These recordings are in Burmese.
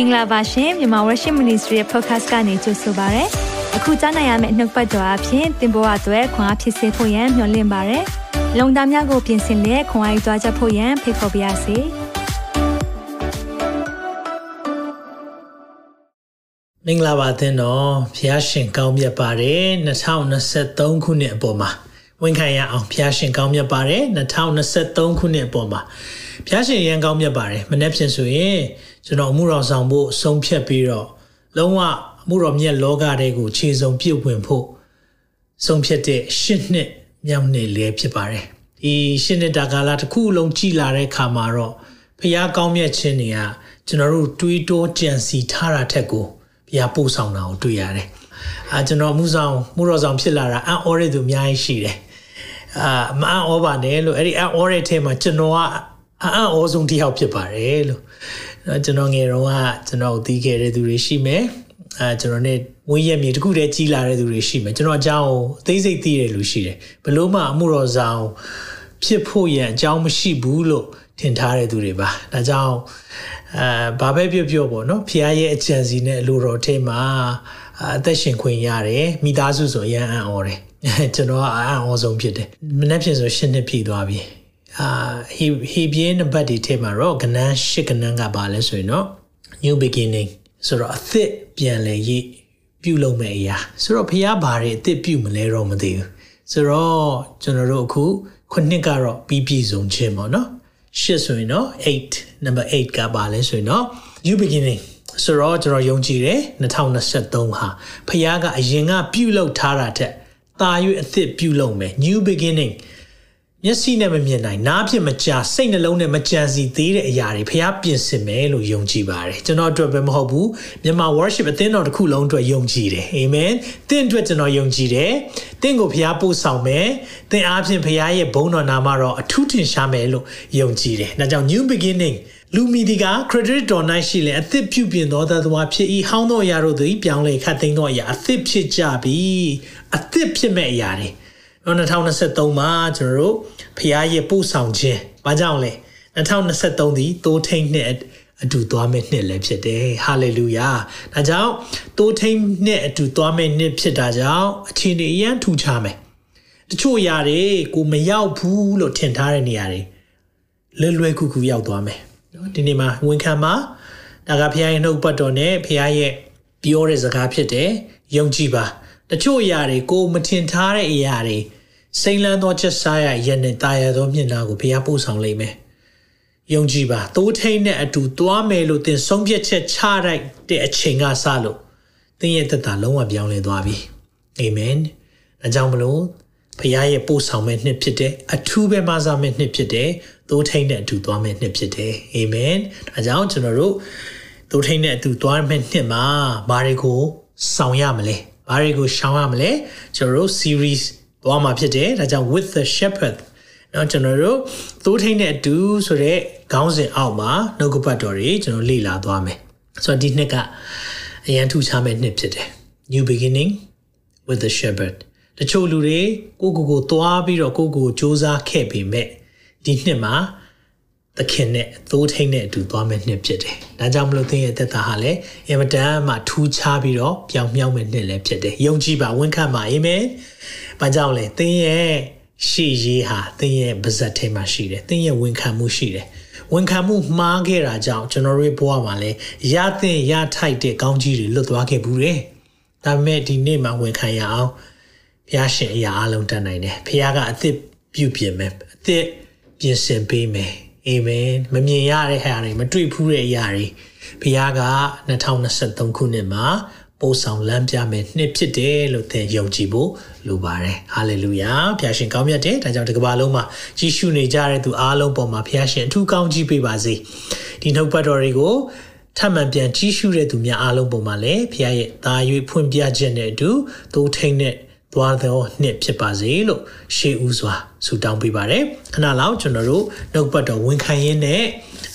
င်္ဂလာပါရှင်မြန်မာ Worship Ministry ရဲ့ podcast ကနေကြိုဆိုပါရစေ။အခုကြားနိုင်ရမယ့်နှုတ်ပတ်တော်အဖြစ်သင်ပေါ်အပ်ွယ်ခွန်အားဖြစ်စေဖို့ယံမျှဝင့်ပါရစေ။လုံတာများကိုပြင်ဆင်လက်ခွန်အားယူကြားချက်ဖို့ယံဖိတ်ခေါ်ပါရစေ။မင်္ဂလာပါသင်တော်ဖျားရှင်ကောင်းမြတ်ပါတယ်2023ခုနှစ်အပေါ်မှာဝန်ခံရအောင်ဖျားရှင်ကောင်းမြတ်ပါတယ်2023ခုနှစ်အပေါ်မှာဖျားရှင်ရန်ကောင်းမြတ်ပါတယ်မနေ့ဖြစ်ဆိုရင် ကျွန်တော်အမှုတော်ဆောင်ဖို့ဆုံးဖြတ်ပြီးတော့လုံးဝအမှုတော်မြတ်လောကတဲကိုခြေစုံပြုတ်ဝင်ဖို့ဆုံးဖြတ်တဲ့ရှစ်နှစ်မြောက်နှစ်လေးဖြစ်ပါတယ်ဒီရှစ်နှစ်တာကာလတစ်ခုလုံးကြည်လာတဲ့ခါမှာတော့ဖျားကောင်းမြတ်ခြင်းတွေကကျွန်တော်တို့တွေးတောကြံစီထားတာထက်ကိုဘုရားပို့ဆောင်တာကိုတွေ့ရတယ်။အာကျွန်တော်မှုဆောင်မှုတော်ဆောင်ဖြစ်လာတာအံ့ဩတဲ့သူအများကြီးရှိတယ်။အာမအံ့ဩပါနဲ့လို့အဲ့ဒီအံ့ဩတဲ့ထဲမှာကျွန်တော်ကအံ့ဩဆုံးတစ်ယောက်ဖြစ်ပါတယ်လို့ ကျွန်တော်ငယ်တော့ကကျွန်တော်သိခဲ့တဲ့သူတွေရှိမယ်။အာကျွန်တော်နဲ့ဝင်းရက်မြေတခုတည်းကြီးလာတဲ့သူတွေရှိမယ်။ကျွန်တော်အကြောင်းကိုအသေးစိတ်သိတဲ့လူရှိတယ်။ဘလို့မှအမှုတော်ဆောင်ဖြစ်ဖို့ရန်အကြောင်းမရှိဘူးလို့ထင်ထားတဲ့သူတွေပါ။ဒါကြောင့်အဲဘာပဲပြောပြောပေါ့နော်ဖခင်ရဲ့အကြံစီနဲ့အလိုတော်ထဲမှာအသက်ရှင်ခွင့်ရတယ်မိသားစုဆိုရန်အံ့ဩတယ်ကျွန်တော်ကအံ့ဩဆုံးဖြစ်တယ်မနေ့ဖြစ်ဆိုရှင်းနှစ်ပြည့်သွားပြီ အာဟီဟီပြင်းနံပါတ်ဒီထဲမှာတော့ကနန်းရှစ်ကနန်းကပါလဲဆိုရင်တော့ new beginning ဆိုတော့အသစ်ပြန်လဲရေးပြုလုပ်မဲ့အရာဆိုတော့ဖခင်ဘာတွေအသစ်ပြုမလဲတော့မသိဘူးဆိုတော့ကျွန်တော်တို့အခုခုနှစ်ကတော့ပြီးပြည့်စုံခြင်းပေါ့နော်ရှစ်ဆိုရင်တော့8 number 8ကပါလဲဆိုရင်တော့ new beginning ဆိုတော့ကျွန်တော်ယုံကြည်တယ်2023ဟာဖခင်ကအရင်ကပြုလုပ်ထားတာတဲ့တာ၍အသစ်ပြုလုပ်မယ် new beginning မျက်စိနဲ့မမြင်နိုင်နားဖြင့်မကြားစိတ်နှလုံးနဲ့မကြံစီသေးတဲ့အရာတွေဖះပြင်ဆင်မယ်လို့ယုံကြည်ပါတယ်ကျွန်တော်အတွက်ပဲမဟုတ်ဘူးမြန်မာ worship အသင်းတော်တစ်ခုလုံးအတွက်ယုံကြည်တယ်အာမင်သင်အတွက်ကျွန်တော်ယုံကြည်တယ်သင်ကိုဖះပို့ဆောင်မယ်သင်အားဖြင့်ဖះရဲ့ဘုန်းတော်နာမတော့အထူးထင်ရှားမယ်လို့ယုံကြည်တယ်ဒါကြောင့် new beginning လူမီဒီက credit တော်၌ရှိလဲအသစ်ပြုပြင်သောသတ္တဝါဖြစ်ဤဟောင်းသောအရာတို့သည်ပြောင်းလဲခတ်သိမ်းသောအရာအသစ်ဖြစ်ကြပြီအသစ်ဖြစ်မဲ့အရာတွေ တော့2023မှာကျွန်တော်တို့ဖရားရဲ့ပို့ဆောင်ခြင်းဘာကြောင့်လဲ2023ဒီတိုးထိန်နှစ်အတူသွားမယ့်နှစ်လည်းဖြစ်တယ်ဟာလေလုယာဒါကြောင့်တိုးထိန်နှစ်အတူသွားမယ့်နှစ်ဖြစ်တာကြောင့်အခြေအနေအရန်ထူခြားမယ်တချို့အရာတွေကိုမရောက်ဘူးလို့ထင်ထားတဲ့နေရာတွေလွယ်လွယ်ကူကူရောက်သွားမယ်နော်ဒီနေ့မှာဝန်ခံမှာဒါကဖရားရဲ့နှုတ်ပတ်တော်နဲ့ဖရားရဲ့ပြောတဲ့စကားဖြစ်တယ်ယုံကြည်ပါတချို့အရာတွေကိုမထင်ထားတဲ့အရာတွေ စိန်လန်းသောချက်စားရရက်နဲ့တာယာသောမျက်နှာကိုဘုရားပို့ဆောင်လိမ့်မယ်။ယုံကြည်ပါသိုးထိန်နဲ့အတူသွားမယ်လို့သင်ဆုံးဖြတ်ချက်ချလိုက်တဲ့အချိန်ကစလို့သင်ရဲ့သက်တာလုံးဝပြောင်းလဲသွားပြီ။အာမင်။ဒါကြောင့်မလို့ဘုရားရဲ့ပို့ဆောင်မဲ့နှစ်ဖြစ်တဲ့အထူးပဲမဆာမဲ့နှစ်ဖြစ်တဲ့သိုးထိန်နဲ့အတူသွားမဲ့နှစ်ဖြစ်တယ်။အာမင်။ဒါကြောင့်ကျွန်တော်တို့သိုးထိန်နဲ့အတူသွားမဲ့နှစ်မှာဘာတွေကိုဆောင်ရမလဲ။ဘာတွေကိုရှောင်ရမလဲ။ကျွန်တော်တို့ series သွားမှာဖြစ်တယ်ဒါကြောင့် with the shepherd เนาะကျွန်တော်တို့သိုးထိန်တဲ့အတူဆိုတဲ့ခေါင်းစဉ်အောက်မှာနှုတ်ကပတ်တော်တွေကျွန်တော်လေ့လာသွားမယ်ဆိုတော့ဒီနှစ်ကအရန်ထူးခြားမဲ့နှစ်ဖြစ်တယ် new beginning with the shepherd တချို့လူတွေကိုကိုကိုသွားပြီးတော့ကိုကိုစူးစမ်းခဲ့ပေမဲ့ဒီနှစ်မှာသခင်နဲ့သိုးထိန်နဲ့အတူသွားမဲ့နှစ်ဖြစ်တယ်။ဒါကြောင့်မလို့သင်ရဲ့သက်တာဟာလည်းအင်မတန်မှထူးခြားပြီးတော့ပြောင်မြောက်မဲ့နှစ်လည်းဖြစ်တယ်။ယုံကြည်ပါဝန်ခံပါအာမင်။ ဘာကြောင့်လဲသင်ရဲ့ရှေ့ရေးဟာသင်ရဲ့ပါဇက်ထဲမှာရှိတယ်။သင်ရဲ့ဝန်ခံမှုရှိတယ်။ဝန်ခံမှုမှားခဲ့တာကြောင့်ကျွန်တော်တို့ဘဝမှာလည်းရသင့်ရထိုက်တဲ့ကောင်းကြီးတွေလွတ်သွားခဲ့ဘူးတယ်။ဒါပေမဲ့ဒီနေ့မှာဝန်ခံရအောင်ဘုရားရှင်အရာအလုံးတတ်နိုင်တယ်။ဘုရားကအသစ်ပြုပြင်မယ်။အသစ်ပြင်ဆင်ပေးမယ်။အာမင်မမြင်ရတဲ့ဟာတွေမတွေ့ဘူးတဲ့အရာတွေဘုရားက2023ခုနှစ်မှာ ပို့ဆောင်လမ်းပြမယ်နှစ်ဖြစ်တယ်လို့သင်ယုံကြည်ဖို့လိုပါတယ်ဟာလေလုယာဖခင်ရှင်ကောင်းမြတ်တယ်ဒါကြောင့်ဒီကမ္ဘာလုံးမှာကြီးရှုနေကြတဲ့သူအားလုံးပေါ်မှာဖခင်ရှင်အထူးကောင်းကြီးပေးပါစေဒီနှုတ်ပတ်တော်တွေကိုထပ်မံပြန်ကြီးရှုတဲ့သူများအားလုံးပေါ်မှာလည်းဖခင်ရဲ့သာ၍ဖွင့်ပြခြင်းနဲ့အတူသိုးထိန်တဲ့သွားသောနှစ်ဖြစ်ပါစေလို့ရှေးဦးစွာဆုတောင်းပေးပါတယ်ခဏလောက်ကျွန်တော်တို့နှုတ်ပတ်တော်ဝန်ခံရင်းနဲ့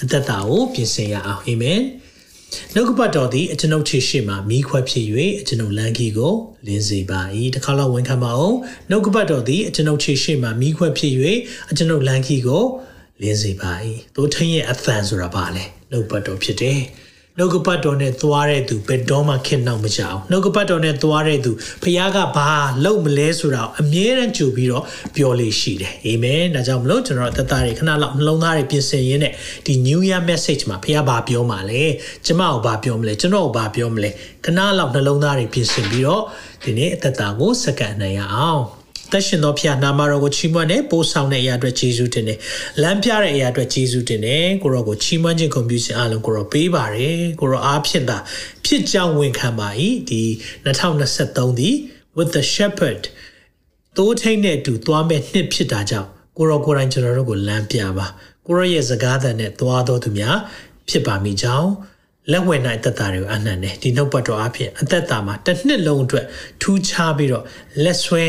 အသက်တာကိုပြင်ဆင်ရအောင်အာမင် နှုတ်ပတ်တော်သည်အကျွန်ုပ်ခြေရှိမှမိခွက်ဖြစ်၍အကျွန်ုပ်လမ်းကြီးကိုလင်းစေပါ၏တစ်ခါလောက်ဝန်ခံပါအောင်နှုတ်ပတ်တော်သည်အကျွန်ုပ်ခြေရှိမှမိခွက်ဖြစ်၍အကျွန်ုပ်လမ်းကြီးကိုလင်းစေပါ၏တို့ထင်းရဲ့အသံဆိုတာပါလေနှုတ်ပတ်တော်ဖြစ်တယ် နှုတ်ကပတ်တော်နဲ့သွားတဲ့သူဘယ်တော့မှခင်နောက်မကြအောင်နှုတ်ကပတ်တော်နဲ့သွားတဲ့သူဖခင်ကဘာလုပ်မလဲဆိုတာအမြဲတမ်းကြိုပြီးတော့ပြောလေးရှိတယ်အာမင်ဒါကြောင့်မလို့ကျွန်တော်သက်သားတွေခဏလောက်နှလုံးသားတွေပြင်ဆင်ရင်းနဲ့ဒီ New Year message မှာဖခင်ဘာပြောမှာလဲကျမကိုဘာပြောမလဲကျွန်တော်ကိုဘာပြောမလဲခဏလောက်နှလုံးသားတွေပြင်ဆင်ပြီးတော့ဒီနေ့အသက်တာကိုစက္ကန့်နိုင်ရအောင် သက်ရှင်သောဖခင်နာမတော်ကိုချီးမွမ်းနေပို့ဆောင်တဲ့အရာအတွက်ယေရှုတင်တယ်။လမ်းပြတဲ့အရာအတွက်ယေရှုတင်တယ်။ကိုရောကိုချီးမွမ်းခြင်းဂုဏ်ပြုခြင်းအလုံးကိုရောပေးပါတယ်။ကိုရောအားဖြင့်သာဖြစ်ကြောင်းဝန်ခံပါ၏။ဒီ2023ဒီ with the shepherd တိုးထိန်တဲ့အတူသွားမဲ့နှစ်ဖြစ်တာကြောင့်ကိုရောကိုယ်တိုင်ကျွန်တော်တို့ကိုလမ်းပြပါ။ကိုရောရဲ့စကားသံနဲ့သွားတော်သူများဖြစ်ပါမိကြောင်းလက်ဝဲနိုင်သက်တာတွေကိုအနှံ့တယ်ဒီနှုတ်ပတ်တော်အဖြစ်အသက်တာမှာတစ်နှစ်လုံးအတွက်ထူးခြားပြီးတော့လက်ဆွဲ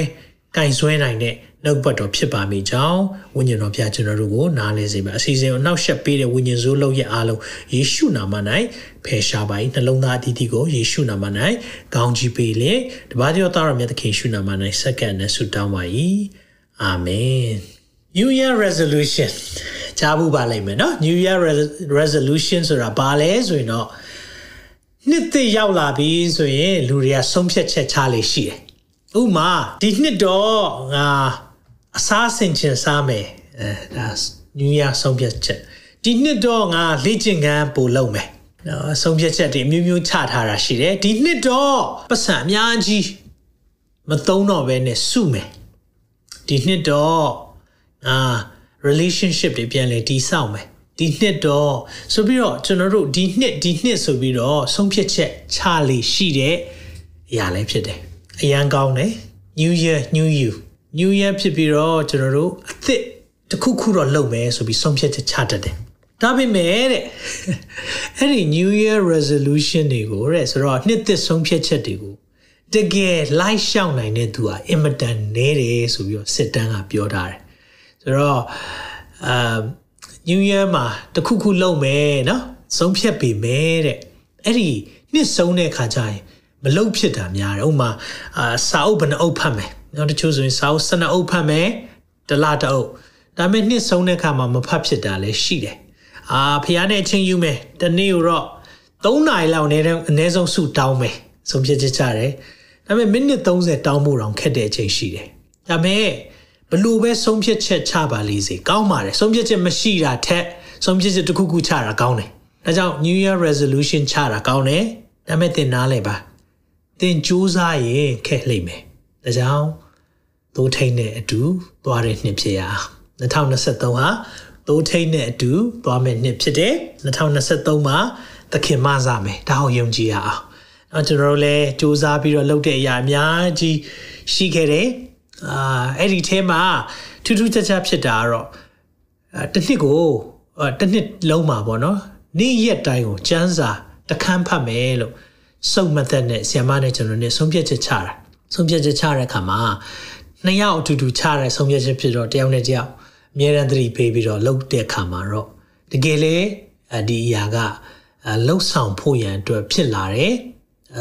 ကင်ဆွဲနိုင်တဲ့နှုတ်ပတ်တော်ဖြစ်ပါမိကြောင်းဝိညာဉ်တော်ပြကျွန်တော်တို့ကိုနားလည်စေပါအစီအစဉ်ကိုနောက်ဆက်ပေးတဲ့ဝိညာဉ်စိုးလုံးရဲ့အားလုံးယေရှုနာမ၌ဖယ်ရှားပါ၏နှလုံးသားအသီးသီးကိုယေရှုနာမ၌ကောင်းချီးပေးလေတပါးတော်သားတော်မြတ်သခင်ယေရှုနာမ၌စက္ကန့်နဲ့ဆုတောင်းပါ၏အာမင် New Year resolution ကြားဘူးပါလိမ့်မယ်နော် New Year resolution ဆိုတာဘာလဲဆိုရင်တော့နှစ်သိရောက်လာပြီဆိုရင်လူတွေကဆုံးဖြတ်ချက်ချလေရှိတယ် ဥမာဒီနှစ်တော့ငါအစားဆင်ချင်စားမယ်အဲဒါ New Year ဆုံးဖြတ်ချက်ဒီနှစ်တော့ငါလေ့ကျင့်ခန်းပို့လုပ်မယ်နော်ဆုံးဖြတ်ချက်တွေအမျိုးမျိုးချထားတာရှိတယ်ဒီနှစ်တော့ပတ်စံအများကြီးမသုံးတော့ဘဲနဲ့စုမယ်ဒီနှစ်တော့အာ relationship တွေပြန်လဲတည်ဆောက်မယ်ဒီနှစ်တော့ဆိုပြီးတော့ကျွန်တော်တို့ဒီနှစ်ဒီနှစ်ဆိုပြီးတော့ဆုံးဖြတ်ချက်ချလေရှိတဲ့အရာလည်းဖြစ်တယ် အရန်ကောင်းတယ် New Year New You New Year ဖြစ်ပြီးတော့ကျွန်တော်တို့အသစ်တစ်ခုခုတော့လုပ်မယ်ဆိုပြီးဆုံးဖြတ်ချက်ချတတ်တယ်ဒါပေမဲ့တဲ့အဲ့ဒီ New Year resolution တွေကိုတဲ့ဆိုတော့နှစ်သစ်ဆုံးဖြတ်ချက်တွေကိုတကယ်လိုက်ရှောက်နိုင်တဲ့သူဟာအင်မတန်နဲတယ်ဆိုပြီးတော့စစ်တမ်းကပြောထားတယ်ဆိုတော့အာ New Year မှာတခုခုလုပ်မယ်နော်ဆုံးဖြတ်ပေမဲ့တဲ့အဲ့ဒီနှစ်ဆုံးတဲ့ခါကျရင် မလုတ်ဖြစ်တာများတယ်ဥမာအာစာအုပ်ဘယ်နှအုပ်ဖတ်မယ်နော်တချို့ဆိုရင်စာအုပ်12အုပ်ဖတ်မယ်တလားတအုပ်ဒါပေမဲ့နှစ်ဆုံးတဲ့ခါမှာမဖတ်ဖြစ်တာလည်းရှိတယ်အာဖះနဲ့အချင်းယူမယ်တနေ့တော့3နာရီလောက်နေတဲ့အနည်းဆုံးစုတောင်းမယ်ဆုံးဖြတ်ချက်ချတယ်ဒါပေမဲ့မိနစ်30တောင်းဖို့တောင်ခက်တဲ့အချိန်ရှိတယ်ဒါပေမဲ့ဘလို့ပဲဆုံးဖြတ်ချက်ချပါလိမ့်စေကောင်းပါတယ်ဆုံးဖြတ်ချက်မရှိတာထက်ဆုံးဖြတ်ချက်တစ်ခုခုချတာကောင်းတယ်ဒါကြောင့် New Year resolution ချတာကောင်းတယ်ဒါပေမဲ့သင်နားလဲပါ သင်ကြိုးစားရင်ခက်လိမ့်မယ်ဒါကြောင့်သိုးထိန်နဲ့အတူသွားတဲ့နှစ်ဖြစ်ရအောင်2023ဟာသိုးထိန်နဲ့အတူသွားမယ့်နှစ်ဖြစ်တယ်2023မှာသခင်မစားမယ်ဒါအောင်ယုံကြည်ရအောင်တော့ကျွန်တော်တို့လည်းစူးစမ်းပြီးတော့လုပ်တဲ့အရာအများကြီးရှိခဲ့တယ်အာအဲ့ဒီထဲမှာထူးထူးခြားခြားဖြစ်တာကတော့တစ်နှစ်ကိုတစ်နှစ်လုံးမှာပေါ့နော်နေ့ရက်တိုင်းကိုစမ်းစာတခန်းဖတ်မယ်လို့ စုံမသက်နဲ့ဆီယမနဲ့ကျွန်တော်နဲ့ဆုံးဖြတ်ချက်ချတာဆုံးဖြတ်ချက်ချတဲ့အခါမှာနှစ်ယောက်အတူတူချတဲ့ဆုံးဖြတ်ချက်ဖြစ်တော့တယောက်နဲ့တယောက်အမြဲတမ်းသတိပေးပြီးတော့လှုပ်တဲ့အခါမှာတော့တကယ်လေဒီအရာကလှုပ်ဆောင်ဖို့ရန်အတွက်ဖြစ်လာတယ်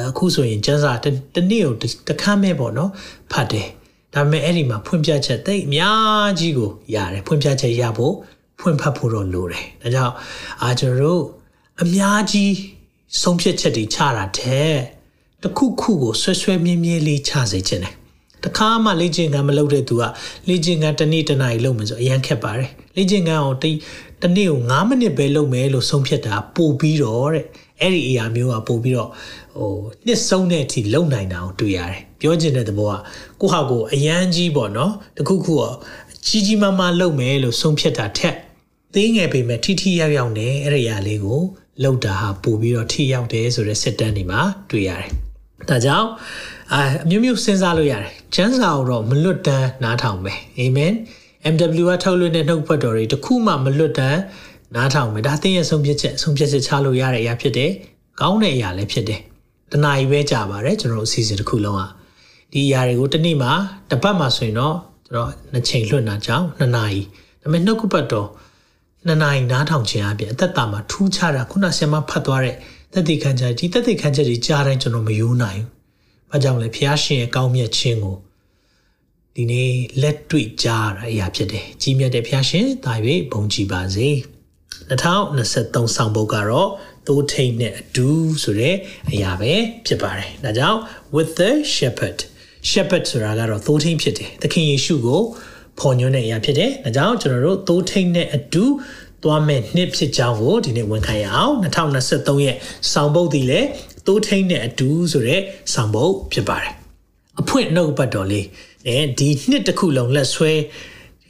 အခုဆိုရင်ကျန်းစာတနေ့ကိုတခမ်းမဲ့ပေါ့နော်ဖတ်တယ်ဒါပေမဲ့အဲ့ဒီမှာဖွင့်ပြချက်သိအများကြီးကိုရတယ်ဖွင့်ပြချက်ရဖို့ဖွင့်ဖတ်ဖို့တော့လိုတယ်ဒါကြောင့်အာကျွန်တော်တို့အများကြီး ဆုံးဖြတ်ချက်တွေချတာတဲ့တခုခုကိုဆွဲဆွဲမြင်းမြင်းလေးချစေချင်တယ်တခါမှလေ့ကျင့်ခန်းမလုပ်တဲ့သူကလေ့ကျင့်ခန်းတစ်နေ့တစ်နာရီလုပ်မယ်ဆိုအရန်ခက်ပါတယ်လေ့ကျင့်ခန်းအောင်တနေ့ကို9မိနစ်ပဲလုပ်မယ်လို့ဆုံးဖြတ်တာပို့ပြီးတော့တဲ့အဲ့ဒီအရာမျိုးကပို့ပြီးတော့ဟိုနှစ်ဆုံးတဲ့အထိလုံနိုင်တာကိုတွေ့ရတယ်ပြောချင်တဲ့သဘောကကိုဟာကိုအရန်ကြီးပေါ့နော်တခုခုကကြီးကြီးမားမားလုပ်မယ်လို့ဆုံးဖြတ်တာထက်သေးငယ်ပေမဲ့ထိထိရောက်ရောက်နဲ့အဲ့ဒီအရာလေးကို လောက်တာဟာပို့ပြီးတော့ထိရောက်တယ်ဆိုတဲ့စစ်တမ်းတွေမှာတွေ့ရတယ်။ဒါကြောင့်အမျိုးမျိုးစဉ်းစားလို့ရတယ်။ကျမ်းစာကိုတော့မလွတ်တမ်းနားထောင်မယ်။အာမင်။ MW ကထုတ်လွှင့်တဲ့နှုတ်ဖတ်တော်တွေတခုမှမလွတ်တမ်းနားထောင်မယ်။ဒါသင်ရဲ့ဆုံးဖြတ်ချက်ဆုံးဖြတ်ချက်ချလို့ရတဲ့အရာဖြစ်တယ်။ကောင်းတဲ့အရာလည်းဖြစ်တယ်။တနာရီပဲကြာပါတယ်ကျွန်တော်အစီအစဉ်တစ်ခုလုံးอ่ะဒီအရာတွေကိုတစ်နေ့မှာတစ်ပတ်မှာဆိုရင်တော့ကျွန်တော်နှစ်ချိန်လွှင့်တာကြောင့်နှစ်နာရီဒါပေမဲ့နှုတ်ကပတ်တော် နှစ်နာရီနားထောင်ခြင်းအပြင်အသက်တာမှာထူးခြားတာခုနဆင်မဖတ်သွားတဲ့သက်သေခံချက်ဒီသက်သေခံချက်တွေကြားတိုင်းကျွန်တော်မယိုးနိုင်ဘူး။ဘာကြောင့်လဲဖះရှင်ရဲ့ကောင်းမြတ်ခြင်းကိုဒီနေ့လက်တွေ့ကြားရအရာဖြစ်တယ်။ကြီးမြတ်တဲ့ဖះရှင်ဒါ၍ဘုံကြည်ပါစေ။2023ဆောင်ပုဒ်ကတော့သိုးထိန်နဲ့အတူဆိုတဲ့အရာပဲဖြစ်ပါတယ်ဒါကြောင့် with the shepherd shepherd ဆိုတာကတော့သိုးထိန်ဖြစ်တယ်သခင်ယေရှုကို ဖော်ညွှန်းတဲ့အရာဖြစ်တယ်ဒါကြောင့်ကျွန်တော်တို့သိုးထိန်နဲ့အတူသွားမဲ့နှစ်ဖြစ်ကြောင်းကိုဒီနေ့ဝန်ခံရအောင်2023ရဲ့ဆောင်ပုဒ်ဒီလေသိုးထိန်နဲ့အတူဆိုတဲ့ဆောင်ပုဒ်ဖြစ်ပါတယ်အဖွင့်နှုတ်ပတ်တော်လေးအဲဒီနှစ်တစ်ခုလုံးလက်ဆွဲ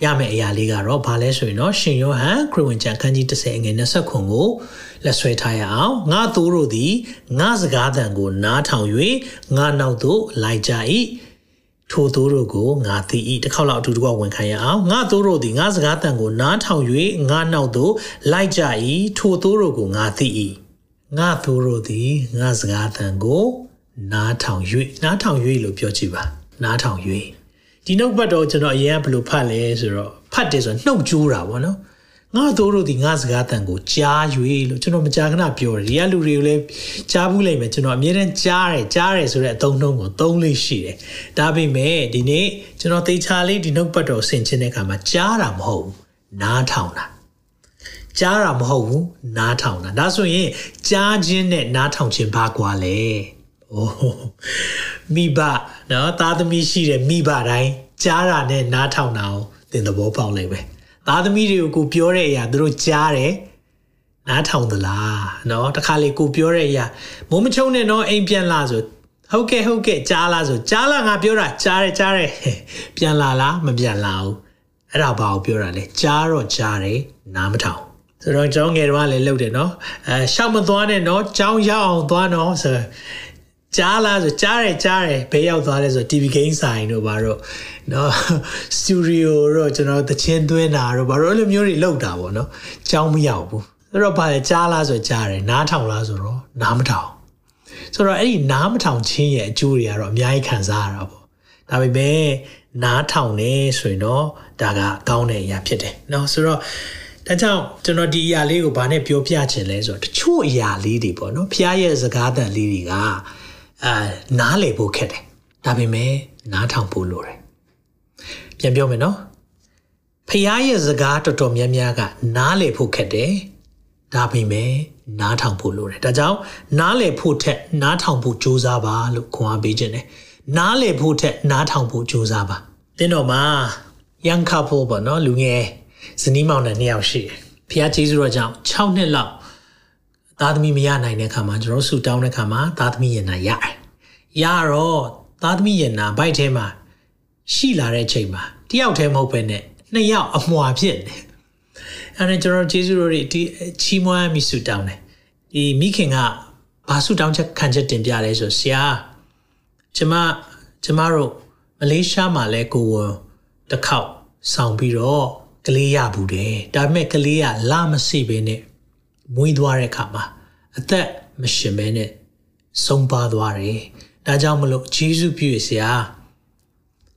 ရမယ့်အရာလေးကတော့ဘာလဲဆိုရင်တော့ရှင်ယောဟန်ခရစ်ဝင်ကျမ်းခန်းကြီး30အငယ်20ခွန်ကိုလက်ဆွဲထားရအောင်ငါသူတို့သည်ငါစကားသံကိုနားထောင်၍ငါနောက်သို့လိုက်ကြ၏ ထိုသူတို့ကိုငါသိ၏တစ်ခေါက်လောက်အတူတူဝန်ခံရအောင်ငါသူတို့သည်ငါစကားသံကိုနားထောင်၍ငါနောက်သို့လိုက်ကြ၏ထိုသူတို့ကိုငါသိ၏ငါသူတို့သည်ငါစကားသံကိုနားထောင်၍နားထောင်၍လို့ပြောကြည့်ပါနားထောင်၍ဒီနှုတ်ဘတ်တော့ကျွန်တော်အရင်ကဘယ်လိုဖတ်လဲဆိုတော့ဖတ်တယ်ဆိုနှုတ်ကြိုးတာပေါ့နော် ငါတို့တို့ဒီငါစကားတန်ကိုကြား၍လို့ကျွန်တော်မကြာခဏပြောတယ်ဒီကလူတွေကိုလည်းကြားဘူးလိမ့်မယ်ကျွန်တော်အမြဲတမ်းကြားတယ်ကြားတယ်ဆိုတဲ့အသုံးနှုန်းကိုသုံးလေးရှိတယ်ဒါပေမဲ့ဒီနေ့ကျွန်တော်သေချာလေးဒီနှုတ်ပတ်တော်ဆင်ခြင်တဲ့အခါမှာကြားတာမဟုတ်ဘူးနားထောင်တာကြားတာမဟုတ်ဘူးနားထောင်တာဒါဆိုရင်ကြားခြင်းနဲ့နားထောင်ခြင်းဘာကွာလဲအိုးမိဘနော်သားသမီးရှိတဲ့မိဘတိုင်းကြားတာနဲ့နားထောင်တာကိုသင်သဘောပေါက်လိမ့်မယ် သားသမီးတွေကိုကိုပြောတဲ့အရာသူတို့ကြားတယ်နားထောင်သလားเนาะတခါလေကိုပြောတဲ့အရာမိုးမချုံနဲ့တော့အိမ်ပြန်လာဆိုဟုတ်ကဲ့ဟုတ်ကဲ့ကြားလားဆိုကြားလားငါပြောတာကြားတယ်ကြားတယ်ပြန်လာလားမပြန်လာဘူးအဲ့ဒါဘာကိုပြောတာလဲကြားတော့ကြားတယ်နားမထောင်ဆိုတော့ကျောင်းငယ်တော့လည်းလှုပ်တယ်เนาะအဲရှောက်မသွားနဲ့เนาะကျောင်းရောက်အောင်သွားเนาะဆို ကြားလားဆိုကြားတယ်ကြားတယ်ဘဲရောက်သွားလဲဆို TV game ဆိုင်တို့ဘာတို့နော် studio တော့ကျွန်တော်တချင်းသွင်းတာတော့ဘာလို့လိုမျိုးတွေလောက်တာပေါ့နော်ကြောင်းမရောက်ဘူးအဲ့တော့ဘာလဲကြားလားဆိုကြားတယ်နားထောင်လားဆိုတော့နားမထောင်ဆိုတော့အဲ့ဒီနားမထောင်ခြင်းရဲ့အကျိုးတွေကတော့အများကြီးခံစားရတာပေါ့ဒါပေမဲ့နားထောင်နေဆိုရင်တော့ဒါကကောင်းတဲ့အရာဖြစ်တယ်နော်ဆိုတော့ဒါကြောင့်ကျွန်တော်ဒီအရာလေးကိုဘာနဲ့ပြောပြချင်လဲဆိုတော့တချို့အရာလေးတွေပေါ့နော်ဖျားရဲ့စကားသံလေးတွေက အာနားလေဖို့ခက်တယ်ဒါပေမဲ့နားထောင်ဖို့လိုတယ်ပြန်ပြောမယ်နော်ဖျားရဲ့စကားတော်တော်များများကနားလေဖို့ခက်တယ်ဒါပေမဲ့နားထောင်ဖို့လိုတယ်ဒါကြောင့်နားလေဖို့ထက်နားထောင်ဖို့ကြိုးစားပါလို့ခွန်အားပေးခြင်းတယ်နားလေဖို့ထက်နားထောင်ဖို့ကြိုးစားပါတင်းတော်မှာ young couple ပေါ့နော်လူငယ်ဇနီးမောင်နှံနှစ်ယောက်ရှိတယ်ဖျားကျေးဇူးတော်ကြောင့်6နှစ်လောက် သားသမီးမရနိုင်တဲ့ခါမှာကျွန်တော်ဆူတောင်းတဲ့ခါမှာသားသမီးရင်နာရတယ်ရတော့သားသမီးရင်နာဘိုက်ထဲမှာရှိလာတဲ့ချိန်မှာတယောက်တည်းမဟုတ်ပဲနဲ့နှစ်ယောက်အမွာဖြစ်နေအဲ့ဒါကျွန်တော်ဂျေဇုတော်တွေဒီချီးမွမ်းမိဆူတောင်းတယ်ဒီမိခင်ကဘာဆူတောင်းချက်ခံချက်တင်ပြလဲဆိုဆရာကျမကျမတို့မလေးရှားမှာလဲကိုဝန်တစ်ခေါက်ဆောင်ပြီးတော့ကလေးရဘူးတယ်ဒါပေမဲ့ကလေးကလာမစီပဲနဲ့ မွေးသွားတဲ့အခါမှာအသက်မရှင်ပဲနဲ့ဆုံးပါသွားတယ်ဒါကြောင့်မလို့ဂျေဇုပြုရဆရာ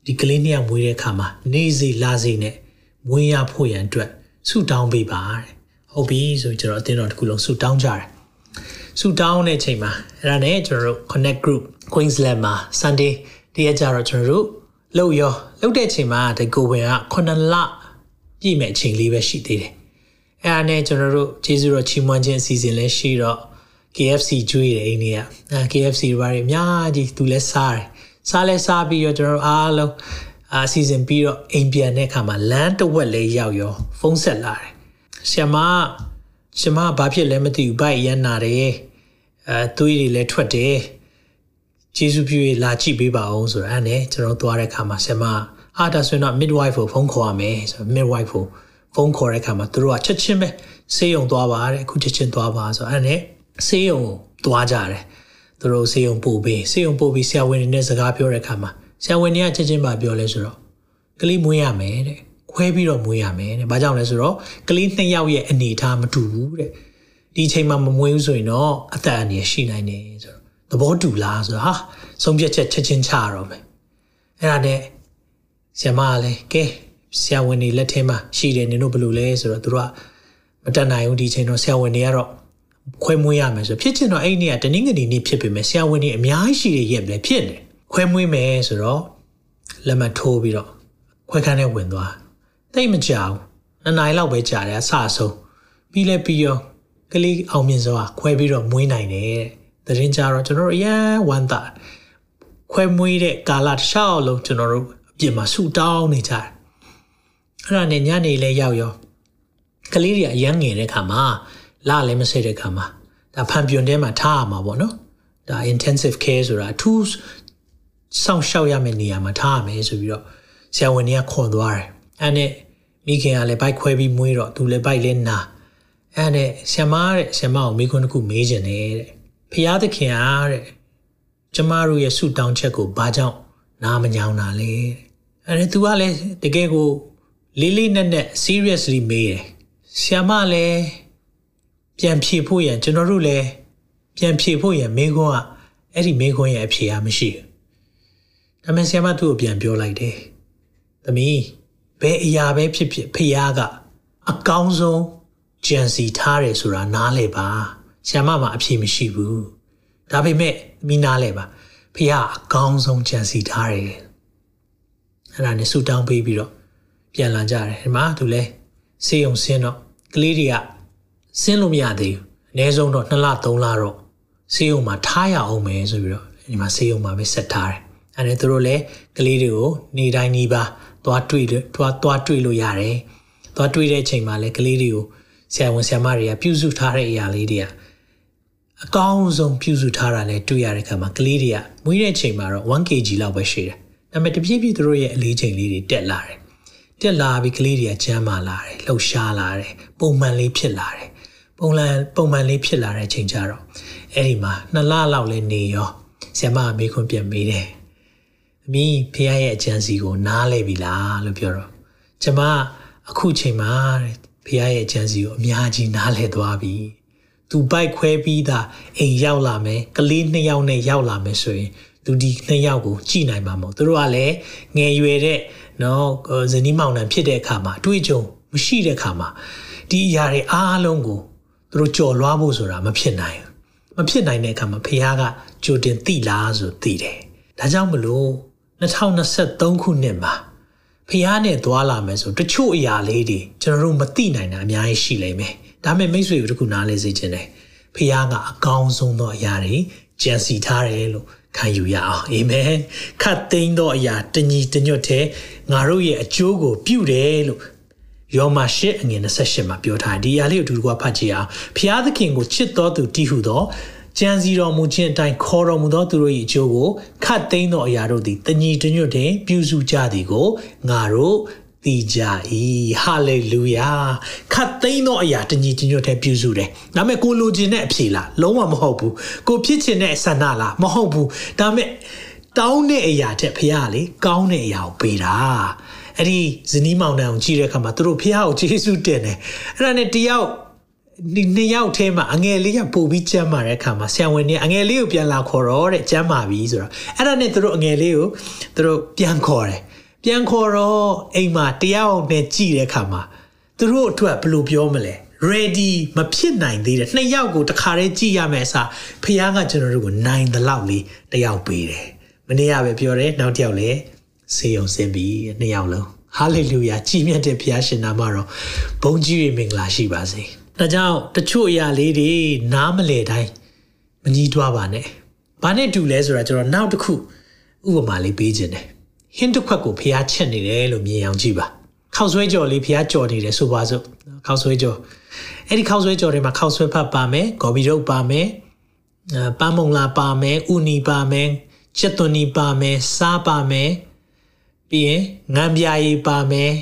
ဒီကလေးနှစ်ယောက်မွေးတဲ့အခါမှာနေစီလာစီနဲ့မွေးရဖို့ရန်အတွက်ဆုတောင်းပေးပါတဲ့ဟုတ်ပြီဆိုကျွန်တော်အတင်းတော်တစ်ခုလုံးဆုတောင်းကြတယ်ဆုတောင်းတဲ့ချိန်မှာအဲ့ဒါနဲ့ကျွန်တော်တို့ connect group Queensland မှာ Sunday တရက်ကြတော့ကျွန်တော်တို့လှုပ်ရောလှုပ်တဲ့ချိန်မှာဒီကိုဝင်က9လပြည့်မဲ့အချိန်လေးပဲရှိသေးတယ် အဲ့ဒါနဲ့ကျွန်တော်တို့ကျေးဇူးတော်ချီးမွမ်းခြင်းအစီအစဉ်လည်းရှိတော့ KFC ကျွေးတယ်အိမ်တွေကအဲ KFC တွေဘာတွေအများကြီးသူလည်းစားတယ်စားလဲစားပြီးတော့ကျွန်တော်တို့အားလုံးအာစီစဉ်ပြီးတော့အိမ်ပြန်တဲ့အခါမှာလမ်းတစ်ဝက်လေးရောက်ရောဖုန်းဆက်လာတယ်ဆရာမဆရာမဘာဖြစ်လဲမသိဘူးဘိုက်ရမ်းနာတယ်အဲသွေးတွေလည်းထွက်တယ်ကျေးဇူးပြုလာကြည့်ပေးပါအောင်ဆိုတော့အဲ့နဲ့ကျွန်တော်သွားတဲ့အခါမှာဆရာမအာဒါဆိုရင်တော့ midwife ကိုဖုန်းခေါ်ရမယ်ဆိုတော့ midwife ကို ဖုန်းခေါ်တဲ့အခါမှာသူတို့ကချက်ချင်းပဲဆေးရုံသွားပါတဲ့အခုချက်ချင်းသွားပါဆိုတော့အဲ့နဲ့ဆေးရုံသွားကြတယ်သူတို့ဆေးရုံပို့ပြီးဆေးရုံပို့ပြီးဆရာဝန်တွေနဲ့စကားပြောတဲ့အခါမှာဆရာဝန်တွေကချက်ချင်းပါပြောလဲဆိုတော့ကလေးမွေးရမယ်တဲ့ခွဲပြီးတော့မွေးရမယ်တဲ့ဘာကြောင့်လဲဆိုတော့ကလေးနှစ်ယောက်ရဲ့အနေအထားမတူဘူးတဲ့ဒီအချိန်မှာမမွေးဘူးဆိုရင်တော့အသက်အန္တရာယ်ရှိနိုင်တယ်ဆိုတော့သဘောတူလားဆိုတော့ဟာဆုံးဖြတ်ချက်ချက်ချင်းချရတော့မယ်အဲ့ဒါနဲ့ဆရာမကလည်းကဲ ဆရာဝန်တွေလက်ထဲမှာရှိတယ်နင်တို့ဘယ်လိုလဲဆိုတော့သူတို့ကမတတ်နိုင်ဘူးဒီချိန်တော့ဆရာဝန်တွေကတော့ခွဲမွေးရမယ်ဆိုဖြစ်ချင်တော့အဲ့ဒီနေ့ကတနင်္ဂနွေနေ့ဖြစ်ပေမဲ့ဆရာဝန်တွေအများကြီးရှိတဲ့ရက်ပဲဖြစ်နေခွဲမွေးမယ်ဆိုတော့လက်မထိုးပြီးတော့ခွဲခန်းထဲဝင်သွားတိတ်မကြောက်နှစ်နိုင်လောက်ပဲကြာတယ်အဆအဆုံးပြီးလဲပြီးရောကလေးအောင်မြင်စွာခွဲပြီးတော့မွေးနိုင်တယ်တဲ့သတင်းကြတော့ကျွန်တော်တို့အရန်ဝမ်းသာခွဲမွေးတဲ့ကာလတစ်လျှောက်လုံးကျွန်တော်တို့အပြင်မှာဆူတောင်းနေကြတယ် အဲ့ဒါနဲ့ညနေလဲရောက်ရောကလေးတွေအရန်ငယ်တဲ့ခါမှာလာလည်းမစိတဲ့ခါမှာဒါဖန်ပြွန်ထဲမှာထားရမှာပေါ့နော်ဒါ intensive care ဆိုတာအထူးစောင့်ရှောက်ရမယ့်နေရာမှာထားရမယ်ဆိုပြီးတော့ဆရာဝန်တွေကခေါ်သွားတယ်အဲ့နဲ့မိခင်ကလည်းဘိုက်ခွဲပြီးမွေးတော့သူလည်းဘိုက်လည်းနာအဲ့နဲ့ဆရာမတဲ့ဆရာမကိုမိခွန်းတစ်ခုမေးခြင်းနဲ့တဲ့ဖျားသခင်အားတဲ့ကျမတို့ရဲ့ဆုတောင်းချက်ကိုဘာကြောင့်နားမညောင်းတာလဲအဲ့ဒါ तू ကလည်းတကယ်ကို လေးလေးနက်နက် seriously မေးတယ်ဆရာမလည်းပြန်ဖြေဖို့ရန်ကျွန်တော်တို့လည်းပြန်ဖြေဖို့ရန်မိခွန်းကအဲ့ဒီမိခွန်းရဲ့အဖြေကမရှိဘူးဒါပေမဲ့ဆရာမသူ့ကိုပြန်ပြောလိုက်တယ်သမီးဘယ်အရာပဲဖြစ်ဖြစ်ဖះကအကောင်းဆုံးကြံစီထားတယ်ဆိုတာနားလဲပါဆရာမမှာအဖြေမရှိဘူးဒါပေမဲ့မိနားလဲပါဖះအကောင်းဆုံးကြံစီထားတယ်အဲ့ဒါနဲ့ဆူတောင်းပေးပြီးတော့ ပြန်လာကြတယ်ဒီမှာသူလဲစေယုံဆင်းတော့ကလေးတွေကဆင်းလို့မရသေးဘူးအနည်းဆုံးတော့2လ3လတော့စေယုံမှာထားရအောင်မယ်ဆိုပြီးတော့ဒီမှာစေယုံမှာပဲဆက်ထားတယ်အဲ့ဒါသူတို့လည်းကလေးတွေကိုနေတိုင်းနေပါသွားတွေ့သွားသွားတွေ့လို့ရတယ်သွားတွေ့တဲ့အချိန်မှာလည်းကလေးတွေကိုဆရာဝန်ဆရာမတွေကပြုစုထားတဲ့အရာလေးတွေကအကောင်းဆုံးပြုစုထားတာလည်းတွေ့ရတဲ့အခါမှာကလေးတွေကမွေးတဲ့အချိန်မှာတော့ 1kg လောက်ပဲရှိတယ်ဒါပေမဲ့တပြည့်ပြည့်သူတို့ရဲ့အလေးချိန်လေးတွေတက်လာတယ် တက်လာပြီးကလေးတွေကကျန်းမာလာတယ်လှုပ်ရှားလာတယ်ပုံမှန်လေးဖြစ်လာတယ်ပုံလန်ပုံမှန်လေးဖြစ်လာတဲ့အချိန်ကျတော့အဲ့ဒီမှာနှစ်လလောက်လဲနေရောဆရာမကမေးခွန်းပြန်မေးတယ်အမီးဖះရဲ့အကြံစီကိုနားလဲပြီလားလို့ပြောတော့ကျမအခုချိန်မှာဖះရဲ့အကြံစီကိုအများကြီးနားလဲသွားပြီသူပိုက်ခွဲပြီးသားအိမ်ရောက်လာမယ်ကလေးနှစ်ယောက်နဲ့ရောက်လာမယ်ဆိုရင်သူဒီနှစ်ယောက်ကိုကြည်နိုင်မှာမဟုတ်သူတို့ကလည်းငယ်ရွယ်တဲ့ နော်ဇနီးမောင်နှံဖြစ်တဲ့အခါမှာအတွေ့အကြုံမရှိတဲ့အခါမှာဒီအရာတွေအားလုံးကိုသူတို့ကြော်လွှားဖို့ဆိုတာမဖြစ်နိုင်မဖြစ်နိုင်တဲ့အခါမှာဖះကကြိုတင်သိလားဆိုသိတယ်ဒါကြောင့်မလို့2023ခုနှစ်မှာဖះနဲ့သွားလာမယ်ဆိုတချို့အရာလေးတွေကျွန်တော်တို့မသိနိုင်တာအများကြီးရှိလိမ့်မယ်ဒါပေမဲ့မိတ်ဆွေတို့တခုနားလဲစေချင်တယ်ဖះကအကောင်းဆုံးသောအရာတွေကြံစီထားတယ်လို့ ခံယူရအောင်အာမင်ခတ်သိမ်းသောအရာတညီတညွတ်တဲ့ငါတို့ရဲ့အကျိုးကိုပြုတယ်လို့ယောမရှစ်အငယ်28မှာပြောထားတယ်ဒီအရာလေးကိုအတူတူကဖတ်ကြည့်အောင်ဖျားသခင်ကိုချစ်တော်သူတည်ဟုသောကြံစီတော်မူခြင်းအတိုင်းခေါ်တော်မူသောသူတို့၏အကျိုးကိုခတ်သိမ်းသောအရာတို့သည်တညီတညွတ်တဲ့ပြုစုကြသည်ကိုငါတို့ တည်ကြ၏ဟာလေလုယာခတ်သိမ်းသောအရာတညီတညွတ်တဲ့ပြုစုတယ်ဒါပေမဲ့ကိုလိုချင်တဲ့အဖြေလားလုံးဝမဟုတ်ဘူးကိုဖြစ်ချင်တဲ့ဆန္ဒလားမဟုတ်ဘူးဒါပေမဲ့တောင်းတဲ့အရာတဲ့ဖခင်လေကောင်းတဲ့အရာကိုပေးတာအဲ့ဒီဇနီးမောင်နှံကိုကြည့်တဲ့အခါမှာသူတို့ဖះကိုကျေးဇူးတင်တယ်အဲ့ဒါနဲ့တယောက်ဒီနှစ်ယောက်ထဲမှာအငယ်လေးကပို့ပြီးကျမ်းမာတဲ့အခါမှာဆရာဝန်ကြီးအငယ်လေးကိုပြန်လာခေါ်တော့တဲ့ကျမ်းမာပြီဆိုတော့အဲ့ဒါနဲ့သူတို့အငယ်လေးကိုသူတို့ပြန်ခေါ်တယ် ပြန်ခေါ်တော့အိမ်မှာတယောက်နဲ့ကြည့်တဲ့အခါမှာသူတို့အတွက်ဘယ်လိုပြောမလဲ ready မဖြစ်နိုင်သေးတယ်နှစ်ယောက်ကိုတခါတည်းကြည့်ရမယ်အစားဖះကကျွန်တော်တို့ကိုနိုင်တဲ့လောက်လေးတယောက်ပေးတယ်မနေ့ကပဲပြောတယ်နောက်တစ်ယောက်လည်းဆေးရုံဆင်းပြီးနှစ်ယောက်လုံးဟာလေလုယာကြီးမြတ်တဲ့ဘုရားရှင်နာမတော်ဘုန်းကြီးတွေမင်္ဂလာရှိပါစေ။ဒါကြောင့်တချို့အရာလေးတွေနားမလဲတိုင်းမကြီးတွားပါနဲ့။ဘာနဲ့တူလဲဆိုတာကျွန်တော်နောက်တစ်ခုဥပမာလေးပေးခြင်းတယ်။ ဟင်းတစ်ခွက်ကိုဘုရားချက်နေတယ်လို့မြင်အောင်ကြည့်ပါ။ခောက်ဆွဲကြော်လေးဘုရားကြော်နေတယ်ဆိုပါစို့။ခောက်ဆွဲကြော်အဲ့ဒီခောက်ဆွဲကြော်ထဲမှာခောက်ဆွဲဖတ်ပါမယ်။ဂေါ်ဘီရုပ်ပါမယ်။အဲပန်းမုံလာပါမယ်။ဥနီပါမယ်။ချက်သွန်နီပါမယ်။စားပါမယ်။ပြီးရင်ငံပြာရည်ပါမယ်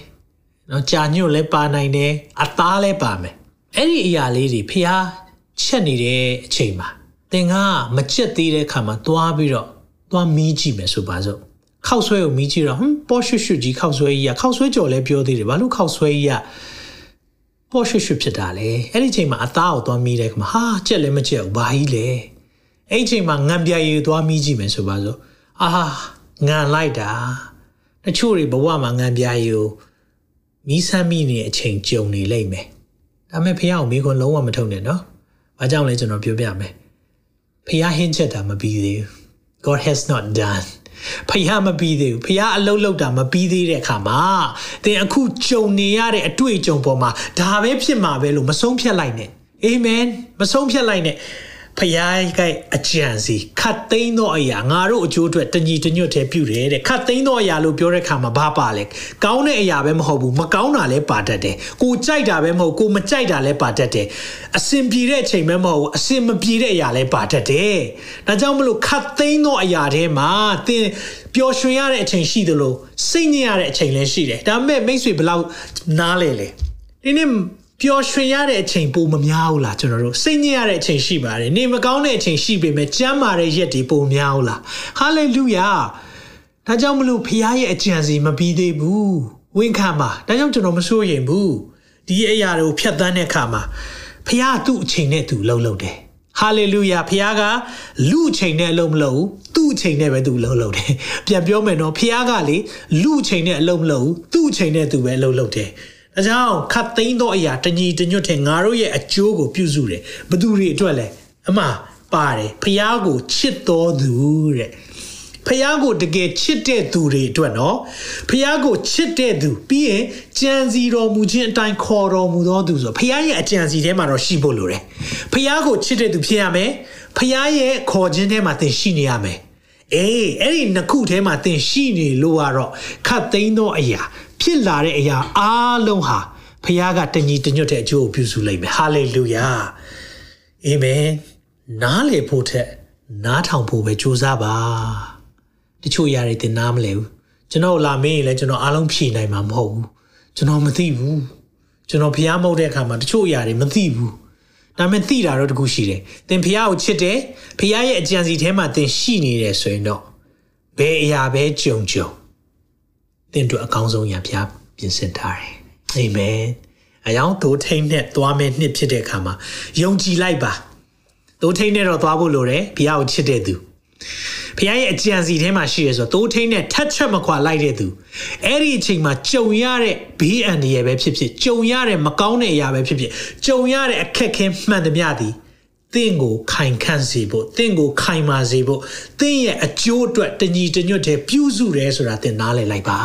နော်ကြာညွတ်လည်းပါနိုင်တယ်အသားလည်းပါမယ်အဲ့ဒီအရာလေးတွေဖျားချက်နေတဲ့အချိန်မှာသင်ကမချက်သေးတဲ့ခါမှာသွားပြီးတော့သွားမီးကြည့်မယ်ဆိုပါစို့ ခောက်ဆွဲကိုမီးကြည့်တော့ဟမ်ပေါ်ရွှွှွကြီးခောက်ဆွဲကြီးကခောက်ဆွဲကြော်လည်းပြောသေးတယ်ဘာလို့ခောက်ဆွဲကြီးကပေါ်ရွှွှွဖြစ်တာလဲအဲ့ဒီချိန်မှာအသားကိုသွားမီးတဲ့ခါမှာဟာချက်လည်းမချက်ဘူးဘာကြီးလဲအဲ့ဒီချိန်မှာငံပြာရည်သွားမီးကြည့်မယ်ဆိုပါစို့အာငံလိုက်တာတချို့တွေဘဝမှာငံပြားရီကိုမီးဆမ်းမိနေတဲ့အချိန်ကြုံနေလိမ့်မယ်။ဒါပေမဲ့ဖះကိုမိခွန်းလုံးဝမထုံနဲ့နော်။ဘာကြောင့်လဲကျွန်တော်ပြောပြမယ်။ဖះဟင်းချက်တာမပြီးသေးဘူး။ God has not done ဖះမပြီးသေးဘူးဖះအလုံးလောက်တာမပြီးသေးတဲ့အခါမှာသင်အခုကြုံနေရတဲ့အတွေ့အကြုံပေါ်မှာဒါပဲဖြစ်မှာပဲလို့မဆုံးဖြတ်လိုက်နဲ့အာမင်မဆုံးဖြတ်လိုက်နဲ့ ဖယားကအကြံစီခတ်သိမ်းသောအရာငါတို့အကျိုးအတွက်တညီတညွတ်တည်းပြုတယ်တဲ့ခတ်သိမ်းသောအရာလို့ပြောတဲ့ခါမှာဘာပါလဲကောင်းတဲ့အရာပဲမဟုတ်ဘူးမကောင်းတာလည်းပါတတ်တယ်ကိုကြိုက်တာပဲမဟုတ်ကိုမကြိုက်တာလည်းပါတတ်တယ်အစင်ပြေတဲ့အချိန်ပဲမဟုတ်ဘူးအစင်မပြေတဲ့အရာလည်းပါတတ်တယ်ဒါကြောင့်မလို့ခတ်သိမ်းသောအရာထဲမှာသင်ပျော်ရွှင်ရတဲ့အချိန်ရှိသလိုစိတ်ညစ်ရတဲ့အချိန်လည်းရှိတယ်ဒါပေမဲ့မိတ်ဆွေဘယ်လောက်နားလဲလဲဒီနေ့ ပျော်ရွှင်ရတဲ့အချိန်ပိုမများဘူးလားကျွန်တော်တို့စိတ်ညစ်ရတဲ့အချိန်ရှိပါတယ်နေမကောင်းတဲ့အချိန်ရှိပေမဲ့ကြမ်းမာတဲ့ရက်တွေပိုများဘူးလားဟာလေလုယာဒါကြောင့်မလို့ဖခင်ရဲ့အကြံစီမပြီးသေးဘူးဝန်ခံပါဒါကြောင့်ကျွန်တော်မစိုးရိမ်ဘူးဒီအရာတွေကိုဖြတ်သန်းတဲ့အခါမှာဖခင်သူ့အချိန်နဲ့သူလှုပ်လှုပ်တယ်ဟာလေလုယာဖခင်ကလူအချိန်နဲ့အလုံးမလုပ်ဘူးသူ့အချိန်နဲ့ပဲသူလှုပ်လှုပ်တယ်ပြန်ပြောမယ်နော်ဖခင်ကလေလူအချိန်နဲ့အလုံးမလုပ်ဘူးသူ့အချိန်နဲ့သူပဲလှုပ်လှုပ်တယ် ဒါကြောင့်ခတ်သိမ်းသောအရာတညီတညွတ်တဲ့ငါတို့ရဲ့အကျိုးကိုပြုစုတယ်ဘသူတွေအတွက်လဲအမှပါတယ်ဖះကိုချစ်တော်သူတဲ့ဖះကိုတကယ်ချစ်တဲ့သူတွေအတွက်နော်ဖះကိုချစ်တဲ့သူပြီးရင်ကြံစီတော်မူခြင်းအတိုင်းခေါ်တော်မူသောသူဆိုဖះရဲ့အကြံစီထဲမှာတော့ရှိဖို့လိုတယ်ဖះကိုချစ်တဲ့သူဖြစ်ရမယ်ဖះရဲ့ခေါ်ခြင်းထဲမှာသင်ရှိနေရမယ်အေးအဲ့ဒီနှစ်ခုထဲမှာသင်ရှိနေလို့ကတော့ခတ်သိမ်းသောအရာ ဖြစ်လာတဲ့အရာအားလုံးဟာဖခင်ကတညီတညွတ်တဲ့အကျိုးကိုပြုစုလိုက်မယ်ဟာလေလုယာအာမင်နားလေဖို့ထက်နားထောင်ဖို့ပဲကြိုးစားပါတချို့ຢာတွေတင်နားမလဲဘူးကျွန်တော်လာမင်းရင်လည်းကျွန်တော်အားလုံးဖြေနိုင်မှာမဟုတ်ဘူးကျွန်တော်မသိဘူးကျွန်တော်ဖះမဟုတ်တဲ့အခါမှာတချို့ຢာတွေမသိဘူးဒါပေမဲ့သိတာတော့တခုရှိတယ်သင်ဖះကိုချစ်တယ်ဖះရဲ့အကြံစီထဲမှာသင်ရှိနေတယ်ဆိုရင်တော့ဘယ်အရာပဲကြုံကြုံ သင်တို့အကောင်းဆုံးရာဖျားပြင်ဆင်ထားတယ်အာမင်အယောင်ဒိုထိန်နဲ့သွားမယ်နှစ်ဖြစ်တဲ့အခါမှာယုံကြည်လိုက်ပါဒိုထိန်နဲ့တော့သွားဖို့လိုတယ်ဖျားကိုချစ်တဲ့သူဖခင်ရဲ့အကြံစီထဲမှာရှိရဆိုတိုးထိန်နဲ့ထတ်ချက်မခွာလိုက်တဲ့သူအဲ့ဒီအချိန်မှာကြုံရတဲ့ဘေးအန္တရာယ်ပဲဖြစ်ဖြစ်ကြုံရတဲ့မကောင်းတဲ့အရာပဲဖြစ်ဖြစ်ကြုံရတဲ့အခက်ခဲမှန်သမျှသည် သင်ကိုခိုင်ခန့်စေဖို့သင်ကိုခိုင်မာစေဖို့သင်ရဲ့အကျိုးအတွက်တညီတညွတ်တဲ့ပြုစုတယ်ဆိုတာသင်နားလည်လိုက်ပါ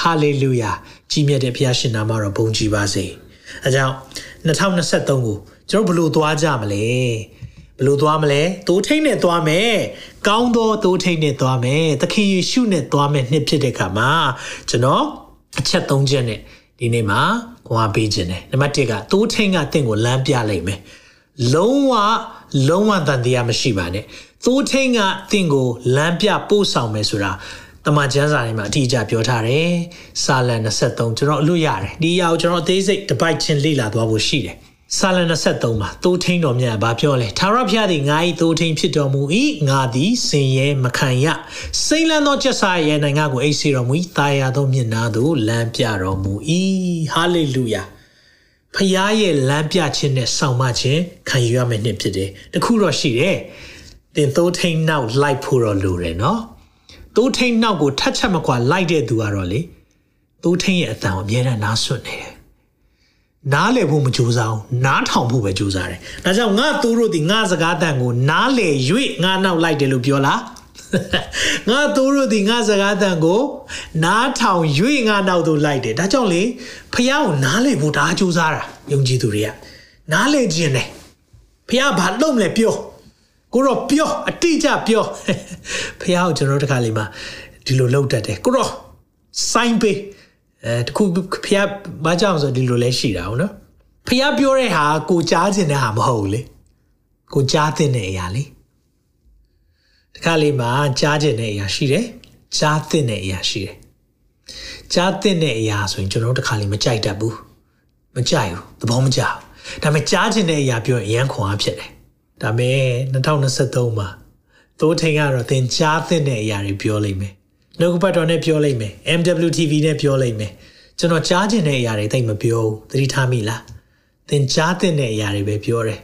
ဟာလေလုယာကြီးမြတ်တဲ့ဘုရားရှင်နာမတော်ဘုန်းကြီးပါစေအဲကြောင့်2023ကိုကျွန်တော်ဘယ်လိုသွားကြမလဲဘယ်လိုသွားမလဲတိုးထိန်နဲ့သွားမယ်ကောင်းသောတိုးထိန်နဲ့သွားမယ်သခင်ယေရှုနဲ့သွားမယ်နှစ်ဖြစ်တဲ့အခါမှာကျွန်တော်အချက်၃ချက်နဲ့ဒီနေ့မှာခွာပေးခြင်းတယ်နံပါတ်၁ကတိုးထိန်ကတင့်ကိုလမ်းပြလိုက်မယ် လုံးဝလုံးဝတန်တရားမရှိပါနဲ့သိုးထိန်ကတင့်ကိုလမ်းပြပို့ဆောင်မယ်ဆိုတာတမန်ကျမ်းစာထဲမှာအထီးကျပြောထားတယ်စာလံ23ကျွန်တော်အလို့ရတယ်ဒီအရာကိုကျွန်တော်အသေးစိတ်တပိုက်ချင်းလေ့လာသွားဖို့ရှိတယ်စာလံ23မှာသိုးထိန်တော်မြတ်ဘာပြောလဲသာရဖျားသည်ငါ၏သိုးထိန်ဖြစ်တော်မူ၏ငါသည်စင်ရဲမခံရစိမ့်လန်းသောကျက်စာရဲ့နိုင်ငံကိုအိတ်စီတော်မူ၏တာယာသောမျက်နာသို့လမ်းပြတော်မူ၏ဟာလေလုယာ ဖခင်ရဲ့လမ်းပြခြင်းနဲ့ဆောင်မခြင်းခံယူရမယ့်နှစ်ဖြစ်တယ်။တခုတော့ရှိတယ်။သင်သိုးထိန်နောက်လိုက်ဖို့တော့လိုတယ်နော်။သိုးထိန်နောက်ကိုထတ်ချက်မကွာလိုက်တဲ့သူကတော့လေသိုးထိန်ရဲ့အတန်ကိုအများနဲ့နားဆွတ်နေတယ်။နားလည်ဖို့မကြိုးစားအောင်နားထောင်ဖို့ပဲကြိုးစားတယ်။ဒါကြောင့်ငါသူတို့ဒီငါစကားတန်ကိုနားလည်၍ငါနောက်လိုက်တယ်လို့ပြောလား။ ငါသူတို့ဒီငါစကားတန်ကို နားထောင်၍ငါနောက်သို့လိုက်တယ်ဒါကြောင့်လေဖះကိုနားလည်ဖို့ဒါကြိုးစားတာယုံကြည်သူတွေကနားလည်ခြင်းတယ်ဖះဘာလုပ်မလဲပြောကိုတော့ပြောအတိအကျပြောဖះကိုကျွန်တော်တခါလေးမှာဒီလိုလုပ်တတ်တယ်ကိုတော့စိုင်းပေးအဲတခုဖះဘာကြောင့်ဆိုဒီလိုလဲရှိတာဟုတ်နော်ဖះပြောတဲ့ဟာကိုကြားခြင်းတဲ့ဟာမဟုတ်ဘူးလေကိုကြားတဲ့အရာလေ တခါလေးမှာကြားခြင်းတဲ့အရာရှိတယ်ကြားတဲ့အရာရှိတယ်ကြားတဲ့အရာဆိုရင်ကျွန်တော်တို့တခါလေးမကြိုက်တတ်ဘူးမကြိုက်ဘူးသဘောမကျဘူးဒါပေမဲ့ကြားခြင်းတဲ့အရာပြောရင်အရန်ခွန်အားဖြစ်တယ်ဒါပေမဲ့2023မှာသိုးထိန်ကတော့သင်ကြားတဲ့အရာတွေပြောလိမ့်မယ်နှုတ်ကပတ်တော်နဲ့ပြောလိမ့်မယ် MWTV နဲ့ပြောလိမ့်မယ်ကျွန်တော်ကြားခြင်းတဲ့အရာတွေတိတ်မပြောဘူးသတိထားမိလားသင်ကြားတဲ့အရာတွေပဲပြောတယ်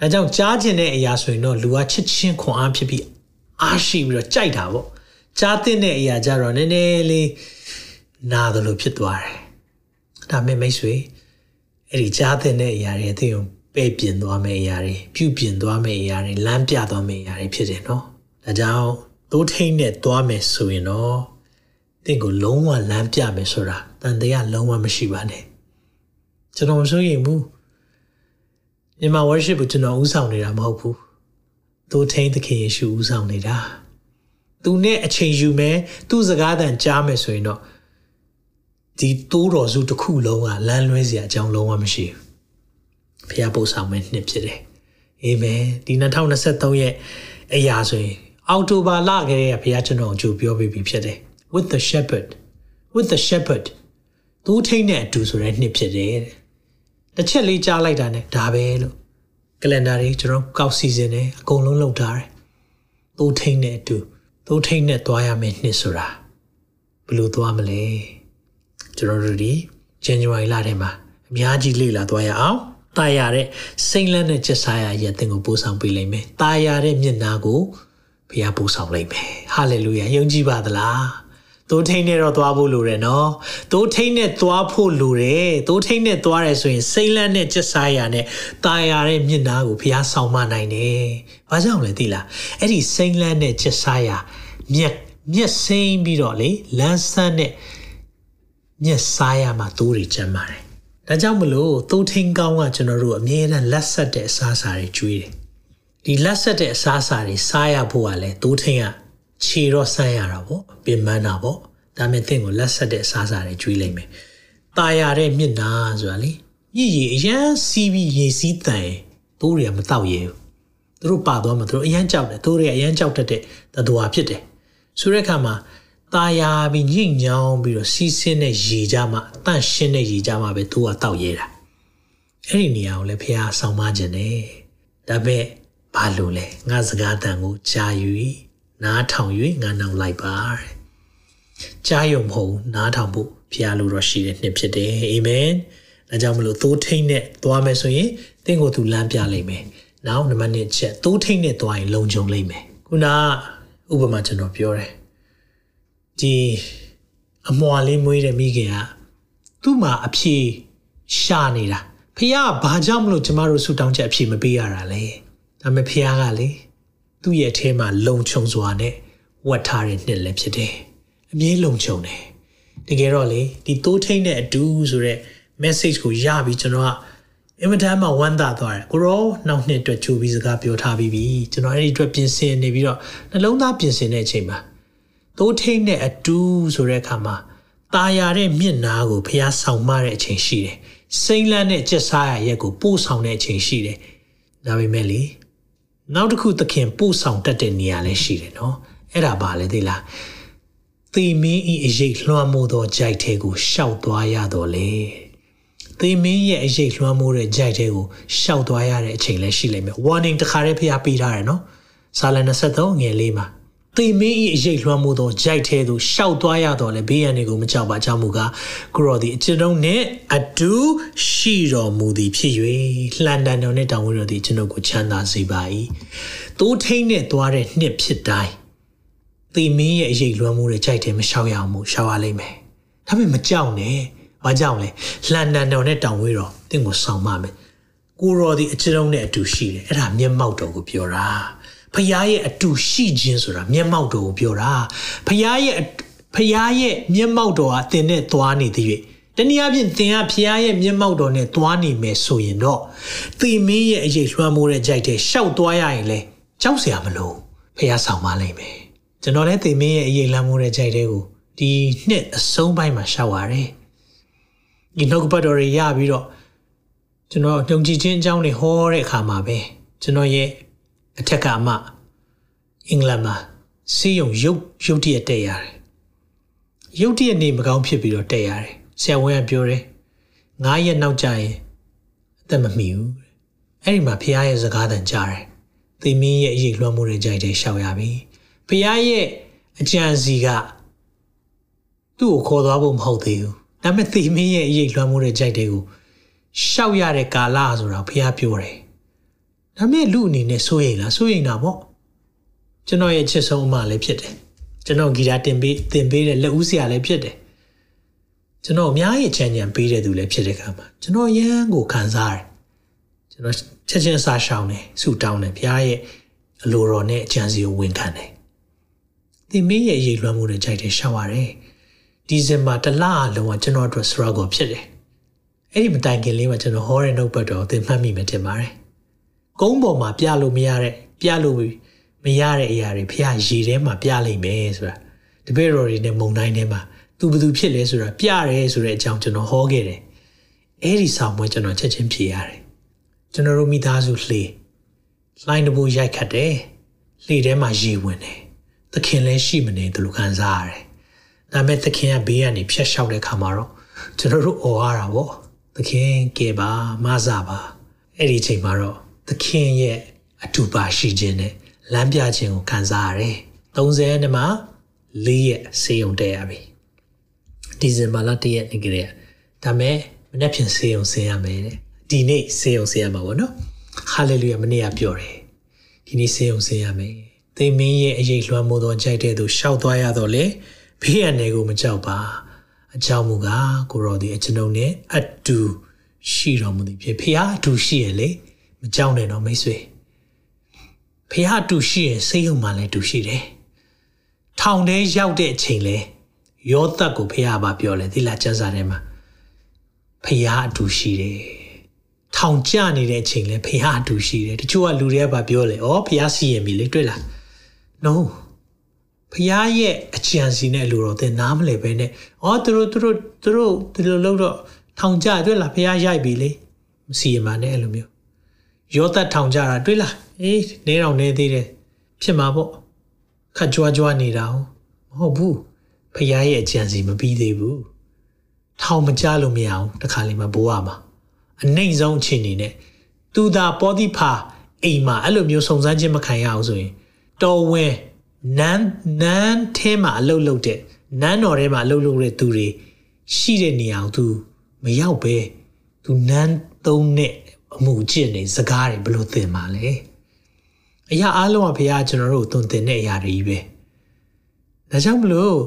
ဒါကြောင့်ကြားခြင်းတဲ့အရာဆိုရင်တော့လူကချစ်ချင်းခွန်အားဖြစ်ပြီးအားရှိပြီးတော့ကြိုက်တာပေါ့ကြားတဲ့အရာကြတော့နည်းနည်းလေးနာသလိုဖြစ်သွားတယ်ဒါမဲ့မိတ်ဆွေအဲ့ဒီကြားတဲ့အရာတွေအသိအောင်ပဲ့ပြင်သွားမယ့်အရာတွေပြုပြင်သွားမယ့်အရာတွေလမ်းပြသွားမယ့်အရာတွေဖြစ်တယ်နော်ဒါကြောင့်သိုးထိန်နဲ့သွားမယ်ဆိုရင်တော့တင့်ကိုလုံးဝလမ်းပြမယ်ဆိုတာတန်တရားလုံးဝမရှိပါနဲ့ကျွန်တော်မစိုးရိမ်ဘူး မြန်မာ worship ကိုကျွန်တော်ဥဆောင်နေတာမဟုတ်ဘူးသူထိန်သခင်ယေရှုဥဆောင်နေတာသူနဲ့အချိန်ယူမယ်သူ့စကားသံကြားမယ်ဆိုရင်တော့ဒီတိုးတော်စုတစ်ခုလုံးကလမ်းလွဲစရာအကြောင်းလုံးဝမရှိဘူးဖះပို့ဆောင်မယ်နှစ်ဖြစ်တယ်အာမင်ဒီ2023ရဲ့အရာဆိုရင်အောက်တိုဘာလကလေးကဘုရားကျွန်တော်ကြိုပြောပြပြီးဖြစ်တယ် with the shepherd with the shepherd သူထိတ်နဲ့အတူဆိုတဲ့နှစ်ဖြစ်တယ် တစ်ချက်လေးကြားလိုက်တာနဲ့ဒါပဲလို့ကလန်ဒါတွေကျွန်တော်ကောက်စီစဉ်တယ်အကုန်လုံးလုပ်ထားတယ်သူထိတ်နဲ့အတူသူထိတ်နဲ့သွားရမယ်နှစ်ဆိုတာဘယ်လိုသွားမလဲကျွန်တော်တို့ဒီ January လထဲမှာအများကြီးလေ့လာသွားရအောင်ตายရတဲ့စိမ့်လန်းတဲ့ချက်စားရရဲ့အသင်ကိုပို့ဆောင်ပေးလိမ့်မယ်ตายရတဲ့မျက်နာကိုဘုရားပို့ဆောင်လိမ့်မယ်ဟာလေလုယာယုံကြည်ပါသလား သိုးထိန်နဲ့တော့သွားဖို့လိုတယ်နော်သိုးထိန်နဲ့သွားဖို့လိုတယ်သိုးထိန်နဲ့သွားရဲဆိုရင်စိမ့်လန်းတဲ့ချက်စားရနဲ့ตายရတဲ့မျက်နာကိုဘုရားဆောင်မနိုင်တယ်ဘာကြောင့်လဲသိလားအဲ့ဒီစိမ့်လန်းတဲ့ချက်စားရမျက်မျက်စိမ့်ပြီးတော့လေလမ်းဆန်းတဲ့မျက်စားရမှာသိုးတွေကျမ်းပါတယ်ဒါကြောင့်မလို့သိုးထင်းကောင်းကကျွန်တော်တို့အမြဲတမ်းလက်ဆက်တဲ့အစားအစာတွေကျွေးတယ်ဒီလက်ဆက်တဲ့အစားအစာတွေစားရဖို့ကလည်းသိုးထင်းက ခြေတော့ဆန်းရတာပေါ့ပြင်ပန်းတာပေါ့ဒါမဲ့သင်ကိုလက်ဆက်တဲ့အစားအစာတွေကျွေးလိုက်မယ်ตายရတဲ့မျက်နာဆိုတာလေညစ်ရည်အရန်စီးပြီးရေစီးတန်သိုးတွေကမတောက်ရဘူးသူတို့ပါသွားမှသူတို့အရန်ကြောက်တယ်သိုးတွေကအရန်ကြောက်တတ်တဲ့သတ္တဝါဖြစ်တယ်ဆိုတဲ့အခါမှာตาယာပြီးညှိညောင်းပြီးတော့စီးဆင်းတဲ့ရေကြမှာအတန့်ရှင်းတဲ့ရေကြမှာပဲသူကတောက်ရဲတာအဲ့ဒီနေရာကိုလည်းဖះဆောင်မခြင်းတယ်ဒါပေမဲ့ဘာလို့လဲငါစကားတန်ကိုကြားယူ နားထောင်၍ငါနောက်လိုက်ပါတဲ့ကြားယုံမဟုတ်နားထောင်ဖို့ဖះလိုတော့ရှိတဲ့နှစ်ဖြစ်တယ်အာမင်ဒါကြောင့်မလို့သိုးထိန်နဲ့သွားမယ်ဆိုရင်သင်ကိုသူလမ်းပြလိမ့်မယ်နောက်နံပါတ်1ချက်သိုးထိန်နဲ့သွားရင်လုံခြုံလိမ့်မယ်ခုနဥပမာကျွန်တော်ပြောတယ်ဒီအမွာလေးမွေးတဲ့မိခင်ကသူ့မှာအဖြေရှာနေတာဖះကဘာကြောင့်မလို့ကျမတို့ဆူတောင်းချက်အဖြေမပေးရတာလဲဒါပေမဲ့ဖះကလေ သူ့ရဲ့အထဲမှာလုံခြုံစွာနဲ့ဝတ်ထားတဲ့နှစ်လည်းဖြစ်တယ်အမြဲလုံခြုံတယ်တကယ်တော့လေဒီတိုးထိန်တဲ့အတူဆိုတဲ့ message ကိုရပြီးကျွန်တော်ကအင်မတန်မှဝမ်းသာသွားတယ်ကိုရောနောက်နှစ်အတွက်ကြိုးပြီးစကားပြောထားပြီးပြီကျွန်တော်အဲ့ဒီအတွက်ပြင်ဆင်နေပြီးတော့နှလုံးသားပြင်ဆင်တဲ့အချိန်မှာသိုးထိန်တဲ့အတူဆိုတဲ့အခါမှာตาရတဲ့မျက်နာကိုဖျားဆောင်မတဲ့အချိန်ရှိတယ်စိမ့်လန်းတဲ့ကြက်စားရရက်ကိုပို့ဆောင်တဲ့အချိန်ရှိတယ်ဒါပေမဲ့လေ နောက်တစ်ခုသခင်ပို့ဆောင်တတ်တဲ့နေရာလည်းရှိတယ်နော်အဲ့ဒါပါလေသိလားသေမင်းဤအရေးလွှမ်းမိုးသောကြိုက်ထဲကိုရှောက်သွားရတော့လေသေမင်းရဲ့အရေးလွှမ်းမိုးတဲ့ကြိုက်ထဲကိုရှောက်သွားရတဲ့အချိန်လည်းရှိလိမ့်မယ် warning တခါတည်းဖျားပေးထားတယ်နော်စာလ23ငယ်လေးမှာ သေမင်းဤအရေးလွှမ်းမိုးသောကြိုက်ထဲသို့ရှောက်သွားရတော့လေဘေးရန်တွေကိုမကြောက်ပါကြောင့်မူကားကိုရော်ဒီအကျွန်ုပ်နှင့်အတူရှိတော်မူသည်ဖြစ်၍လှန်တန်တော်နှင့်တောင်းဝဲတော်သည်ကျွန်ုပ်ကိုချမ်းသာစေပါ၏သိုးထိန်နဲ့သွားတဲ့နှစ်ဖြစ်တိုင်းသေမင်းရဲ့အရေးလွှမ်းမိုးတဲ့ကြိုက်ထဲမရှောက်ရအောင်မို့ရှောက်ရလိမ့်မယ်ဒါပေမဲ့မကြောက်နဲ့ဘာကြောင့်လဲလှန်တန်တော်နဲ့တောင်းဝဲတော်တင့်ကိုဆောင်မမယ်ကိုရော်ဒီအကျွန်ုပ်နဲ့အတူရှိတယ်အဲ့ဒါမျက်မှောက်တော်ကိုပြောတာ ဖရားရဲ့အတူရှိခြင်းဆိုတာမျက်မှောက်တော်ကိုပြောတာဖရားရဲ့ဖရားရဲ့မျက်မှောက်တော်ဟာသင်နဲ့သွားနေသည်၍တနည်းအားဖြင့်သင်ကဖရားရဲ့မျက်မှောက်တော်နဲ့သွားနေမယ်ဆိုရင်တော့သင်မင်းရဲ့အရေးလွှမ်းမိုးတဲ့ကြိုက်တဲ့ရှောက်သွားရရင်လေကြောက်စရာမလိုဖရားဆောင်ပါလိမ့်မယ်ကျွန်တော်လည်းသင်မင်းရဲ့အရေးလွှမ်းမိုးတဲ့ကြိုက်တဲ့ကိုဒီနှစ်အဆုံးပိုင်းမှာရှောက်ရတယ်ဒီနှုတ်ပတ်တော်တွေရပြီးတော့ကျွန်တော်ညုံကြည်ခြင်းအကြောင်းတွေဟောတဲ့အခါမှာပဲကျွန်တော်ရဲ့ အထက်ကအမအင်္ဂလန်မှာစီးရုံရုပ်ရုပ်တရက်တက်ရတယ်ရုပ်တရက်နေမကောင်းဖြစ်ပြီးတော့တက်ရတယ်ဆရာဝန်ကပြောတယ်ငါးရက်နောက်ကျရင်အသက်မမီဘူးအဲ့ဒီမှာဖះရဲ့စကားတန်ကြားတယ်သင်မင်းရဲ့အရေးလွှမ်းမိုးတဲ့ကြိုက်တဲ့ရှောက်ရပြီဖះရဲ့အကြံစီကသူ့ကိုခေါ်သွားဖို့မဟုတ်သေးဘူးဒါပေမဲ့သင်မင်းရဲ့အရေးလွှမ်းမိုးတဲ့ကြိုက်တဲ့ကိုရှောက်ရတဲ့ကာလဆိုတာဖះပြောတယ် ဒါမဲ့လူအနေနဲ့စိုးရိမ်လားစိုးရိမ်တာပေါ့ကျွန်တော်ရဲ့ချစ်ဆုံးအမလည်းဖြစ်တယ်ကျွန်တော်ဂီတာတင်ပေးတင်ပေးတဲ့လက်ဦးဆရာလည်းဖြစ်တယ်ကျွန်တော်အများကြီးချမ်းချမ်းပေးတဲ့သူလည်းဖြစ်တဲ့ခါမှာကျွန်တော်ရမ်းကိုခံစားရတယ်ကျွန်တော်ချက်ချင်းအစားရှောင်းတယ်ဆူတောင်းတယ်ဘုရားရဲ့အလိုတော်နဲ့အကြံစီကိုဝန်ခံတယ်သင်မင်းရဲ့အရေးလွှမ်းမှုနဲ့ကြိုက်တယ်ရှောက်ရတယ်ဒီဇင်ဘာတလအလုံးကကျွန်တော်အတွက် struggle ဖြစ်တယ်အဲ့ဒီမတိုင်ခင်လေးမှာကျွန်တော်ဟောတဲ့နှုတ်ပတ်တော်သင်မှတ်မိမှတင်ပါတယ် ကုန်းပေါ်မှာပြလို့မရတဲ့ပြလို့မရတဲ့အရာတွေဖះရေထဲမှာပြလိုက်မယ်ဆိုတာတပည့်တော်တွေနဲ့မုံတိုင်းထဲမှာသူဘသူဖြစ်လဲဆိုတာပြရဲဆိုတဲ့အကြောင်းကျွန်တော်ဟောခဲ့တယ်အဲ့ဒီဆောင်ပွဲကျွန်တော်ချက်ချင်းဖြေရတယ်ကျွန်တော်တို့မိသားစုလှေလိုင်းတဘူရိုက်ခတ်တယ်လှေထဲမှာရေဝင်တယ်သခင်လည်းရှိမနေသူလိုခံစားရတယ်ဒါပေမဲ့သခင်ကဘေးကနေဖြတ်လျှောက်တဲ့ခါမှာတော့ကျွန်တော်တို့អော်ရတာပေါ့သခင်ကဲပါမဆာပါအဲ့ဒီအချိန်မှာတော့ သခင်ရဲ့အတူပါရှိခြင်းနဲ့လမ်းပြခြင်းကိုခံစားရတယ်30နှစ်မှာ4ရက်စေုံတက်ရပြီဒီဇင်ဘာလ1ရက်နေ့ကလေးဒါမဲ့မနေ့ဖြန်စေုံဆင်းရမယ်တဲ့ဒီနေ့စေုံဆင်းရမှာပေါ့နော်ဟာလေလုယာမနေ့ကပြောတယ်ဒီနေ့စေုံဆင်းရမယ်သေမင်းရဲ့အရေးလွှမ်းမိုးသောကြိုက်တဲ့သူရှောက်သွားရတော့လေဘေးရန်တွေကိုမကြောက်ပါအကြောင်းမူကားကိုရောဒီအကျွန်ုပ်နဲ့အတူရှိတော်မူသည်ဖြစ်ဖះအတူရှိရလေ မကြောက်နဲ့တော့မိတ်ဆွေဖះအတူရှိရစိတ်ယုံမှလည်းတူရှိတယ်ထောင်ထဲရောက်တဲ့အချိန်လဲယောသက်ကိုဖះဘာပြောလဲသီလာကျမ်းစာထဲမှာဖះအတူရှိတယ်ထောင်ကျနေတဲ့အချိန်လဲဖះအတူရှိတယ်တချို့ကလူတွေကဘာပြောလဲဩဖះစီရင်ပြီလေတွေ့လား no ဖះရဲ့အကြံစီနဲ့လူတော်တင်နားမလဲပဲနဲ့ဩသူတို့သူတို့သူတို့ဒီလိုလုပ်တော့ထောင်ကြတွေ့လားဖះရိုက်ပြီလေမစီရင်ပါနဲ့အဲ့လိုမျိုး ရောသက်ထောင်ကြတာတွေ့လားအေးနေတော့နေသေးတယ်ဖြစ်မှာပေါ့ခတ်ကြွားကြွားနေတာမဟုတ်ဘူးဖះရဲ့အကြံစီမပြီးသေးဘူးထောင်မကြလို့မရအောင်တခါလေးမှဘိုးရမှာအနိုင်ဆုံးအချိန်နေနဲ့သူသာပောတိဖာအိမ်မှာအဲ့လိုမျိုးစုံစမ်းခြင်းမခံရအောင်ဆိုရင်တော်ဝင်နန်းနန်းထဲမှာအလုပ်လုပ်တဲ့နန်းတော်ထဲမှာအလုပ်လုပ်တဲ့သူတွေရှိတဲ့နေရာကိုသူမရောက်ပဲသူနန်းသုံးနဲ့ အမှုကျင့်နေစကားတွေဘလို့သင်ပါလဲအရာအလုံးကဘုရားကျွန်တော်တို့သွန်သင်တဲ့အရာတွေကြီးပဲဒါကြောင့်မလို့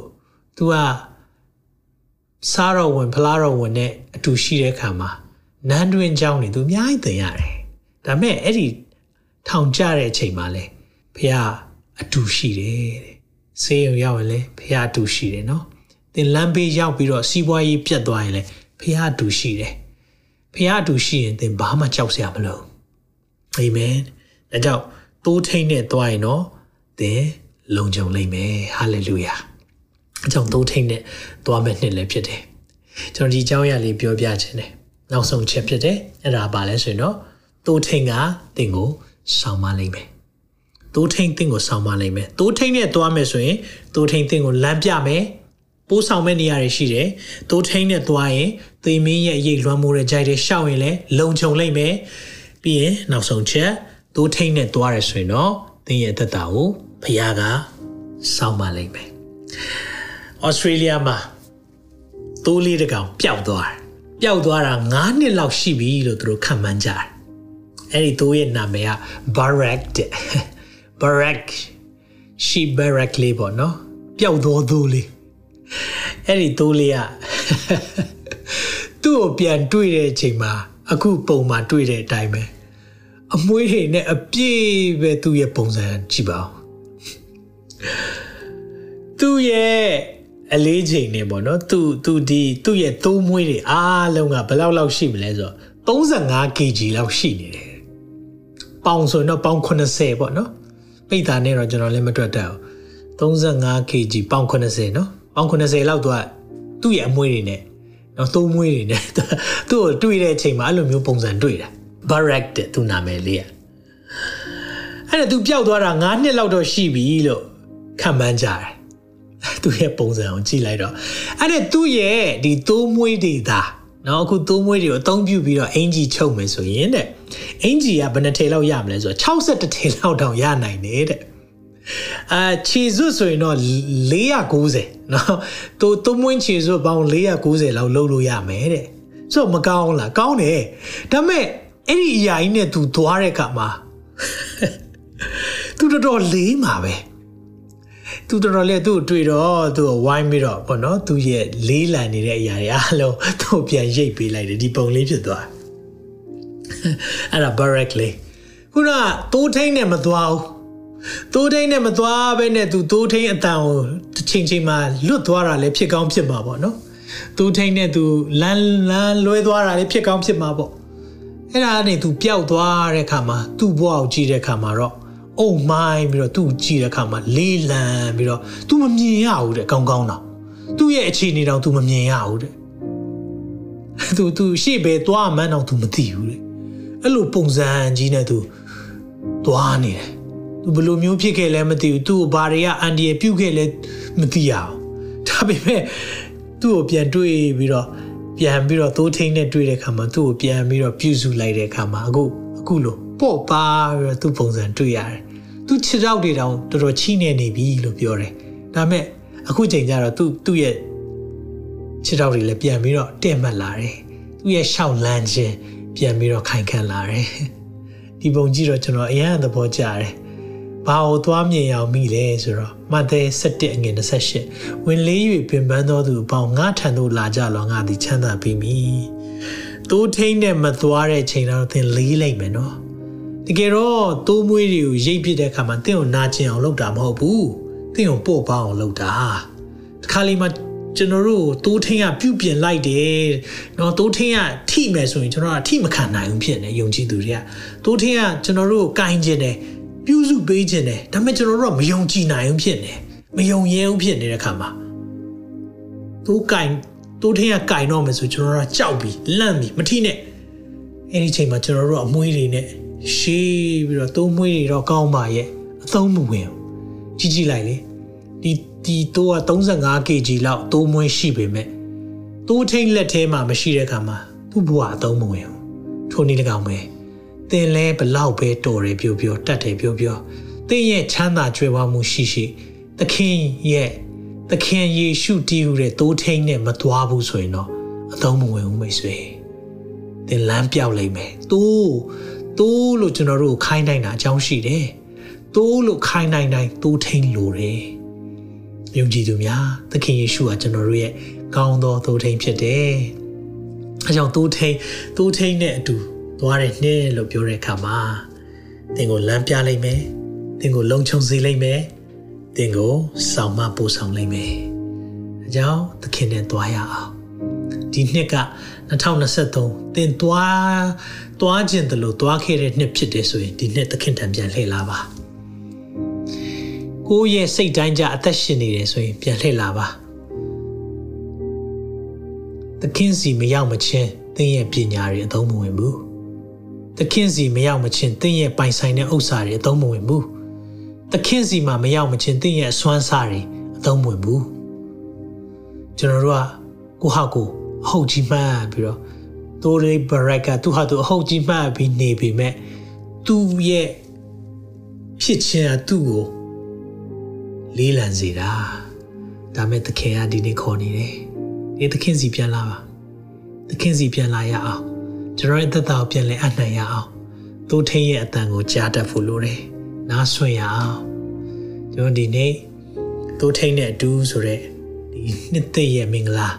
तू ကစားတော်ဝင်ဖလားတော်ဝင်နဲ့အတူရှိတဲ့ခါမှာနန်းတွင်เจ้าနေသူအများကြီးသင်ရတယ်ဒါပေမဲ့အဲ့ဒီထောင်ကြတဲ့အချိန်မှာလဲဘုရားအတူရှိတယ်တဲ့ဆေးရုံရောက်ရင်လဲဘုရားအတူရှိတယ်နော်သင်လမ်းဘေးရောက်ပြီးတော့စီးပွားရေးပြတ်သွားရင်လဲဘုရားအတူရှိတယ် ဘုရားအတူရှိရင်သင်ဘာမှကြောက်စရာမလိုအာမင်ဒါကြောင့်တိုးထိန်နဲ့သွားရင်တော့သင်လုံခြုံလိမ့်မယ်ဟာလေလုယာအကြောင်းတိုးထိန်နဲ့သွားမယ်နှစ်လည်းဖြစ်တယ်ကျွန်တော်ဒီအကြောင်းအရာလေးပြောပြခြင်းတယ်နောက်ဆုံးချက်ဖြစ်တယ်အဲ့ဒါပါလဲဆိုရင်တော့တိုးထိန်ကသင်ကိုဆောင်းမလိမ့်မယ်တိုးထိန်သင်ကိုဆောင်းမလိမ့်မယ်တိုးထိန်နဲ့သွားမယ်ဆိုရင်တိုးထိန်သင်ကိုလမ်းပြမယ် ပိုးဆောင်မဲ့နေရာတွေရှိတယ်။တိုးထိန်နဲ့သွားရင်သေမင်းရဲ့အရေးလွှမ်းမိုးတဲ့ကြိုက်တွေရှောက်ရင်လည်းလုံခြုံလိမ့်မယ်။ပြီးရင်နောက်ဆုံးချက်တိုးထိန်နဲ့သွားရဆိုရင်တော့သင်ရဲ့သက်တာကိုဘုရားကစောင့်ပါလိမ့်မယ်။ဩစတြေးလျမှာတိုးလေးတစ်ကောင်ပျောက်သွားတယ်။ပျောက်သွားတာ9နှစ်လောက်ရှိပြီလို့သူတို့ခန့်မှန်းကြတယ်။အဲ့ဒီတိုးရဲ့နာမည်က Barack တဲ့ Barack ရှိ Barack လေးပေါ့နော်။ပျောက်သောတိုးလေး အဲ့ဒီတိုးလေးကသူ့ကိုပြန်တွေ့တဲ့အချိန်မှာအခုပုံမှာတွေ့တဲ့အတိုင်းပဲအမွှေးတွေနဲ့အပြည့်ပဲသူ့ရဲ့ပုံစံကြည့်ပါဦးသူ့ရဲ့အလေးချိန်နေပေါ့နော်သူသူဒီသူ့ရဲ့သုံးမွေးတွေအားလုံးကဘယ်လောက်လောက်ရှိမလဲဆိုတော့35 kg လောက်ရှိနေတယ်ပေါင်ဆိုတော့ပေါင်80ပေါ့နော်ပိတ်တာနဲ့တော့ကျွန်တော်လည်းမတွက်တတ်ဘူး35 kg ပေါင်80နော် ပေါင်80လောက်သူကသူ့ရဲ့အမွှေးတွေနဲ့နော်သုံးမွေးတွေနဲ့သူ့ကိုတွေ့တဲ့အချိန်မှာအဲ့လိုမျိုးပုံစံတွေ့တာ Barack တဲ့သူနာမည်လေးอ่ะအဲ့ဒါသူပျောက်သွားတာ9နှစ်လောက်တော့ရှိပြီလို့ခံမှန်းကြတယ်သူ့ရဲ့ပုံစံကိုကြည့်လိုက်တော့အဲ့ဒါသူ့ရဲ့ဒီသုံးမွေးတွေသာနော်အခုသုံးမွေးတွေကိုအသုံးပြုပြီးတော့အင်ဂျီချုပ်မယ်ဆိုရင်တဲ့အင်ဂျီကဘယ်နှထည်လောက်ရမလဲဆိုတော့62ထည်လောက်တောင်ရနိုင်တယ်တဲ့ အာခြေစွပ်ဆိုရင်တော့490နော်သူသုံးမွင်းခြေစွပ်ပေါင်း490လောက်လုပ်လို့ရမယ်တဲ့ဆိုတော့မကောင်းလားကောင်းတယ်ဒါပေမဲ့အဲ့ဒီအရာကြီးနဲ့သူသွားတဲ့အခါမှာသူတော်တော်လေးမှာပဲသူတော်တော်လေးသူ့ကိုတွေ့တော့သူ့ကိုဝိုင်းပြီးတော့ဘောနော်သူ့ရဲ့လေးလံနေတဲ့အရာတွေအားလုံးသူ့ကိုပြန်ရိတ်ပေးလိုက်တယ်ဒီပုံလေးဖြစ်သွားအဲ့ဒါ barrack လေးခုနတိုးထိန်နဲ့မသွားဘူး တိုးထိန်နဲ့မသွားဘဲနဲ့သူတိုးထိန်အတန်ကိုတစ်ချိန်ချိန်မှာလွတ်သွားတာလည်းဖြစ်ကောင်းဖြစ်မှာပေါ့နော်တိုးထိန်နဲ့သူလမ်းလမ်းလွဲသွားတာလည်းဖြစ်ကောင်းဖြစ်မှာပေါ့ အဲ့ဒါနဲ့ तू ပျောက်သွားတဲ့ခါမှာ तू ဘဝကိုကြည့်တဲ့ခါမှာတော့အုံမိုင်းပြီးတော့ तू ကြည့်တဲ့ခါမှာလေးလံပြီးတော့ तू မမြင်ရဘူးတဲ့ကောင်းကောင်းတော့သူ့ရဲ့အခြေအနေတော့ तू မမြင်ရဘူးတဲ့ तू तू ရှေ့ပဲသွားမှန်းတော့ तू မသိဘူးတဲ့အဲ့လိုပုံစံကြီးနဲ့ तू သွားနေတယ် သူဘလို့မျိုးဖြစ်ခဲ့လဲမသိဘူးသူ့ကိုဘာတွေကအန်ဒီရပြုတ်ခဲ့လဲမသိရအောင်ဒါပေမဲ့သူ့ကိုပြန်တွေးပြီးတော့ပြန်ပြီးတော့သိုးထိန်နဲ့တွေးတဲ့ခါမှာသူ့ကိုပြန်ပြီးတော့ပြုစုလိုက်တဲ့ခါမှာအခုအခုလို့ပေါ့ပါပြီးတော့သူ့ပုံစံတွေ့ရတယ်သူခြေထောက်တွေတောင်တော်တော်ချိနေနေပြီလို့ပြောတယ်ဒါပေမဲ့အခုချိန်ကျတော့သူ့သူ့ရဲ့ခြေထောက်တွေလည်းပြန်ပြီးတော့တင့်မှတ်လာတယ်သူ့ရဲ့ရှောက်လန်းခြင်းပြန်ပြီးတော့ခိုင်ခန့်လာတယ်ဒီပုံကြည့်တော့ကျွန်တော်အရန်သဘောကျတယ်။ ဘာကိုသွားမြင်အောင်မိလဲဆိုတော့မဿဲ17အငယ်28ဝင်လေး၍ပင်ပန်းသောသူအပေါင်းငါထံသို့လာကြလောငါသည်ချမ်းသာပြီမိတိုးထိန်နဲ့မသွားတဲ့ချိန်တော့သင်လေးလိုက်မယ်နော်တကယ်တော့တိုးမွေးတွေကိုရိတ်ပြစ်တဲ့အခါမှာသင်ကိုနာကျင်အောင်လုပ်တာမဟုတ်ဘူးသင်ကိုပို့ပန်းအောင်လုပ်တာဒီခါလေးမှာကျွန်တော်တို့တိုးထင်းကပြုပြင်လိုက်တယ်။နော်တိုးထင်းကထိမယ်ဆိုရင်ကျွန်တော်ကထိမခံနိုင်ဘူးဖြစ်နေယုံကြည်သူတွေကတိုးထင်းကကျွန်တော်တို့ကိုကင်ကျင်တယ်။ ပြုစုပေးခြင်းတယ်ဒါပေမဲ့ကျွန်တော်တို့ကမယုံကြည်နိုင်ဘူးဖြစ်နေမယုံရဲဘူးဖြစ်နေတဲ့ခါမှာတိုးကင်တိုးထင်းကကင်တော့မယ်ဆိုကျွန်တော်တို့ကကြောက်ပြီးလန့်ပြီးမထိနဲ့အဲ့ဒီချိန်မှာကျွန်တော်တို့အမွှေးတွေနဲ့ရှေးပြီးတော့တိုးမွှေးတွေတော့ကောင်းပါရဲ့အသုံးမဝင်ဘူးကြီးကြီးလိုက်လေဒီဒီတိုးက 35kg လောက်တိုးမွေးရှိပေမဲ့တိုးထိန်လက်ထဲမှာမရှိတဲ့အခါမှာသူ့ဘဝအသုံးမဝင်ဘူးထိုနည်း၎င်းပဲ သင်လဲဘလောက်ပဲတော်တယ်ပြောပြောတတ်တယ်ပြောပြောသင်ရဲ့ချမ်းသာကြွယ်ဝမှုရှိရှိသခင်ရဲ့သခင်ယေရှုတည်ဟူတဲ့တိုးထိန်နဲ့မသွားဘူးဆိုရင်တော့အသုံးမဝင်ဘူးမိတ်ဆွေသင်လမ်းပြောက်လိမ့်မယ်တိုးတိုးလို့ကျွန်တော်တို့ခိုင်းနိုင်တာအကြောင်းရှိတယ်တိုးလို့ခိုင်းနိုင်တိုင်းတိုးထိန်လိုတယ်ယုံကြည်သူများသခင်ယေရှုကကျွန်တော်တို့ရဲ့ကောင်းသောသိုးထိန်ဖြစ်တယ်။အဲကြောင့်သိုးထိန်သိုးထိန်နဲ့အတူ သွားတဲ့နှင်းလို့ပြောတဲ့အခါမှာသင်ကိုလမ်းပြလိုက်မယ်။သင်ကိုလုံခြုံစေလိုက်မယ်။သင်ကိုဆောင်မပို့ဆောင်လိုက်မယ်။အဲကြောင့်သခင်နဲ့သွားရအောင်။ဒီနှစ်က2023သင်သွားသွားခြင်းတလို့သွားခဲ့တဲ့နှစ်ဖြစ်တယ်ဆိုရင်ဒီနှစ်သခင်ထံပြန်လှည့်လာပါ။ကိုယ့်ရဲ့စိတ်တိုင်းကြအသက်ရှင်နေတယ်ဆိုရင်ပြန်လှည့်လာပါသခင်စီမရောက်မချင်းသင်ရဲ့ပညာတွေအသုံးမဝင်ဘူး သခင်စီမရောက်မချင်းသင်ရဲ့ပိုင်ဆိုင်တဲ့ဥစ္စာတွေအသုံးမဝင်ဘူးသခင်စီမှာမရောက်မချင်းသင်ရဲ့အစွမ်းစားတွေအသုံးမဝင်ဘူးကျွန်တော်တို့ကကိုဟာကိုအဟုတ်ကြီးမှန်းပြီးတော့တိုးလေးဘရက်ကသူဟာသူအဟုတ်ကြီးမှန်းပြီးနေပေမဲ့သူ့ရဲ့ဖြစ်ခြင်းကသူ့ကိုလေးလံစေတာဒါမဲ့သခင်ကဒီနေ့ခေါ်နေတယ်ဒီသခင်စီပြန်လာပါသခင်စီပြန်လာရအောင် ကျွန်တော်ရဲ့သက်တာကိုပြန်လဲအနှံ့ရအောင်သို့ထင်းရဲ့အတန်ကိုကြားတတ်ဖို့လိုတယ်နားဆွင့်ရအောင်ကျွန်တော်ဒီနေ့သို့ထင်းတဲ့အတူဆိုတဲ့ဒီနှစ်သက်ရဲ့မင်္ဂလာ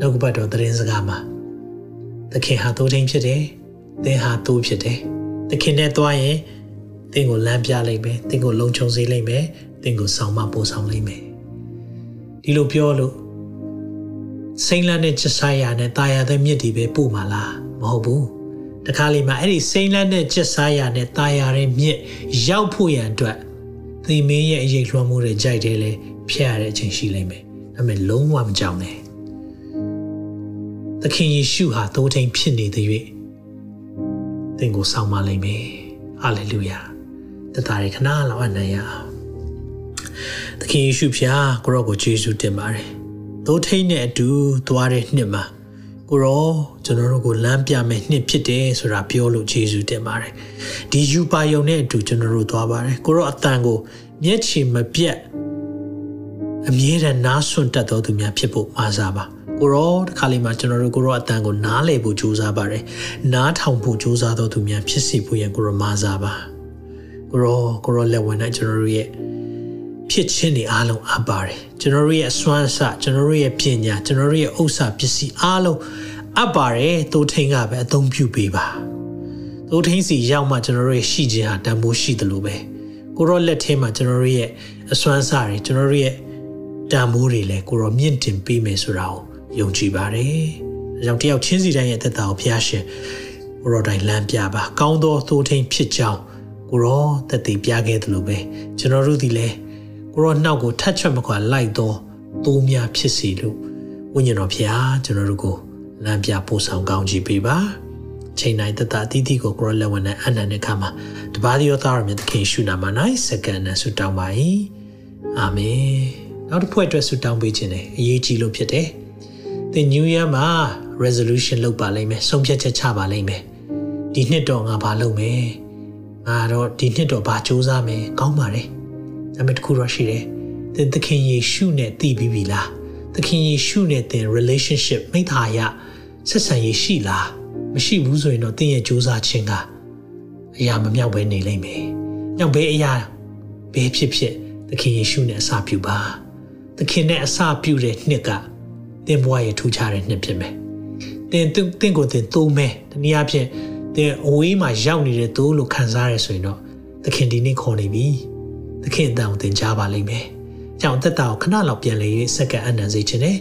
နောက်ကပတ်တော်သတင်းစကားမှာသခင်ဟာသို့ထင်းဖြစ်တယ်သင်ဟာသို့ဖြစ်တယ်သခင်နဲ့တွားရင်သင်ကိုလမ်းပြလိုက်မယ်သင်ကိုလုံခြုံစေလိုက်မယ်သင်ကိုဆောင်မပို့ဆောင်လိုက်မယ်ဒီလိုပြောလို့စိမ့်လန်းတဲ့ချက်ဆိုင်ရနဲ့တာယာတဲ့မြစ်တွေပဲပို့မှာလား မဟုတ်ဘူးတခါလေမှာအဲ့ဒီစိမ့်လန်းတဲ့ချက်ဆိုင်ရနဲ့တာယာတဲ့မြစ်ရောက်ဖို့ရန်အတွက်သင်မင်းရဲ့အရေးလွှမ်းမှုတွေကြိုက်တယ်လေဖျက်ရတဲ့အချိန်ရှိလိမ့်မယ်ဒါပေမဲ့လုံးဝမကြောက်နဲ့သခင်ယေရှုဟာသိုးထိန်ဖြစ်နေတဲ့၍သင်ကိုဆောင်မလိမ့်မယ်ဟာလေလုယာတသားရခဏလောက်အနံ့ရအောင်သခင်ယေရှုဖျားကိုရောကိုယေရှုတင်ပါတယ်။သို့ထိန်နဲ့အတူသွားတဲ့နှစ်မှာ ကိုရောကျွန်တော်တို့ကိုလမ်းပြမယ်နှစ်ဖြစ်တယ်ဆိုတာပြောလို့ယေရှုတင်ပါတယ်။ဒီယူပါယုံနဲ့အတူကျွန်တော်တို့သွားပါတယ်။ကိုရောအတန်ကိုမျက်ခြေမပြတ်အမြဲတမ်းနားဆွန့်တတ်တော်သူများဖြစ်ဖို့မှာစားပါ။ကိုရောတခါလေးမှာကျွန်တော်တို့ကိုရောအတန်ကိုနားလည်ဖို့ကြိုးစားပါတယ်။နားထောင်ဖို့ကြိုးစားတော်သူများဖြစ်စီဖို့ရန်ကိုရောမှာစားပါ။ကိုရောကိုရောလက်ဝင်နဲ့ကျွန်တော်တို့ရဲ့ ဖြစ်ချင်းတွေအားလုံးအပ်ပါတယ်ကျွန်တော်တို့ရဲ့အစွမ်းအစကျွန်တော်တို့ရဲ့ပညာကျွန်တော်တို့ရဲ့ဥစ္စာပစ္စည်းအားလုံးအပ်ပါတယ်သို့ထိန်ကပဲအသုံးပြုပေးပါသို့ထိန်စီရောက်မှကျွန်တော်တို့ရဲ့ရှိခြင်းဟာတန်ဖိုးရှိတယ်လို့ပဲကိုရောလက်ထဲမှာကျွန်တော်တို့ရဲ့အစွမ်းအစတွေကျွန်တော်တို့ရဲ့တန်ဖိုးတွေလည်းကိုရောမြင့်တင်ပေးမယ်ဆိုတာကိုယုံကြည်ပါတယ်အဲကြောင့်တယောက်ချင်းစီတိုင်းရဲ့သက်တာကိုဖျားရှင်ကိုရောတိုင်လမ်းပြပါကောင်းသောသိုးထိန်ဖြစ်ကြောင်းကိုရောသက်သေပြခဲ့တယ်လို့ပဲကျွန်တော်တို့ဒီလဲ ကိုရောနှောက်ကိုထတ်ချက်မခွာလိုက်သောသိုးများဖြစ်စီလို့ဝိညာဉ်တော်ဖျားကျွန်တော်တို့ကိုလမ်းပြပို့ဆောင်ကောင်းချီးပေးပါချိန်တိုင်းတတအသီးသီးကိုကိုရောလက်ဝင်နဲ့အနန္တခါမှာတပါးဒီရောသားရမြတ်သခင်ရှုနာမ၌စက္ကန့်နဲ့ဆုတောင်းပါ၏အာမင်နောက်တစ်ဖွဲ့အတွက်ဆုတောင်းပေးခြင်းနဲ့အရေးကြီးလို့ဖြစ်တယ်သင် New Year မှာ resolution လုပ်ပါလိမ့်မယ်ဆုံးဖြတ်ချက်ချပါလိမ့်မယ်ဒီနှစ်တော့ငါဘာလုပ်မယ်ငါတော့ဒီနှစ်တော့ဘာစူးစမ်းမယ်ကောင်းပါတယ် ဒါပေမဲ့တခုတော့ရှိတယ်သင်သခင်ယေရှုနဲ့တည်ပြီးပြီလားသခင်ယေရှုနဲ့သင် relationship မိသားရဆက်ဆံရေးရှိလားမရှိဘူးဆိုရင်တော့သင်ရဲ့စူးစမ်းခြင်းကအရာမမြောက်ပဲနေလိမ့်မယ်။မြောက်ပဲအရာဘယ်ဖြစ်ဖြစ်သခင်ယေရှုနဲ့အစာပြုပါ။သခင်နဲ့အစာပြုတဲ့နှစ်ကသင်ဘဝရဲ့ထူးခြားတဲ့နှစ်ဖြစ်မယ်။သင်သင်ကိုသင်သုံးမယ်။တနည်းအားဖြင့်သင်အဝေးမှာရောက်နေတဲ့သူလို့ခံစားရဆိုရင်တော့သခင်ဒီနေ့ခေါ်နေပြီ။ သခင်အတန်ကိုသင်ကြားပါလိမ့်မယ်။ကြောင်သက်တာကိုခဏလောက်ပြန်လေ၍စက္ကန့်အနံစေခြင်းနဲ့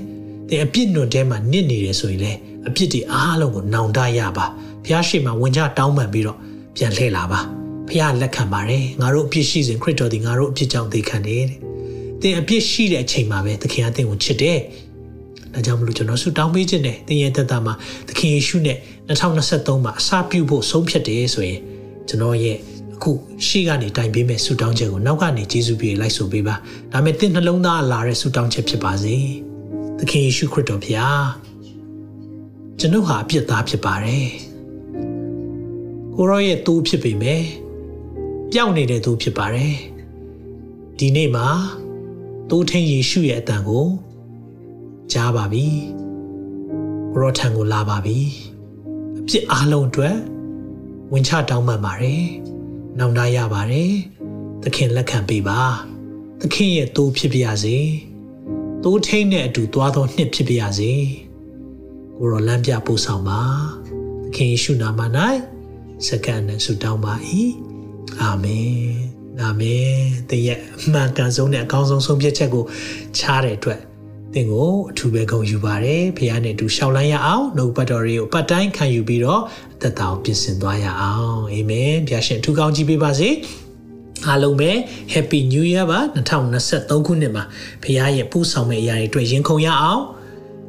သင်အပြစ်နွန်ထဲမှာနစ်နေတယ်ဆိုရင်လည်းအပြစ်တွေအားလုံးကိုနောင်တရပါ။ဖျားရှိမှဝင်ကြတောင်းပန်ပြီးတော့ပြန်လှည့်လာပါ။ဖျားလက်ခံပါတယ်။ငါတို့အပြစ်ရှိစဉ်ခရစ်တော်ဒီငါတို့အပြစ်ကြောင့်သေခံတယ်တဲ့။သင်အပြစ်ရှိတဲ့အချိန်မှာပဲသခင်ကသင်ကိုချစ်တယ်။ဒါကြောင့်မလို့ကျွန်တော်ဆုတောင်းပေးခြင်းနဲ့သင်ရဲ့သက်တာမှာသခင်ယေရှုနဲ့2023မှာအစာပြုဖို့ဆုံးဖြတ်တယ်ဆိုရင်ကျွန်တော်ရဲ့ အခုရှေ့ကနေတိုင်ပေးမဲ့ဆုတောင်းချက်ကိုနောက်ကနေကျေးဇူးပြုလိုက်ဆိုပေးပါဒါမဲ့သင်နှလုံးသားလာတဲ့ဆုတောင်းချက်ဖြစ်ပါစေသခင်ယေရှုခရစ်တော်ဖျားကျွန်ုပ်ဟာအပြစ်သားဖြစ်ပါတယ်ကိုရောရဲ့သူဖြစ်ပေမဲ့ပျောက်နေတဲ့သူဖြစ်ပါတယ်ဒီနေ့မှာသူထင်းယေရှုရဲ့အတန်ကိုကြားပါပြီကိုရောထံကိုလာပါပြီအပြစ်အလုံးအတွက်ဝင်ချတောင်းပန်ပါတယ် နောင်တရပါတယ်သခင်လက်ခံပေးပါသခင်ရဲ့သူဖြစ်ပါရစေသူထိန်နဲ့အတူသွားသောနှစ်ဖြစ်ပါရစေကိုရောလမ်းပြပို့ဆောင်ပါသခင်ယေရှုနာမ၌စက္ကန့်နဲ့ဆုတောင်းပါ၏အာမင်အာမင်တည့်ရဲ့အမှန်ကန်ဆုံးနဲ့အကောင်းဆုံးဆုံးဖြတ်ချက်ကိုချားတဲ့အတွက် သင်ကိုအထူးပဲဂုဏ်ယူပါတယ်ဖခင်နဲ့အတူရှောက်လန်းရအောင်နှုတ်ပတ်တော်တွေကိုပတ်တိုင်းခံယူပြီးတော့အသက်တာကိုပြင်ဆင်သွားရအောင်အာမင်ဖခင်ရှင်အထူးကောင်းကြီးပေးပါစေအားလုံးပဲ Happy New Year ပါ2023ခုနှစ်မှာဖခင်ရဲ့ပူဆောင်မဲ့အရာတွေအတွက်ရင်ခုန်ရအောင်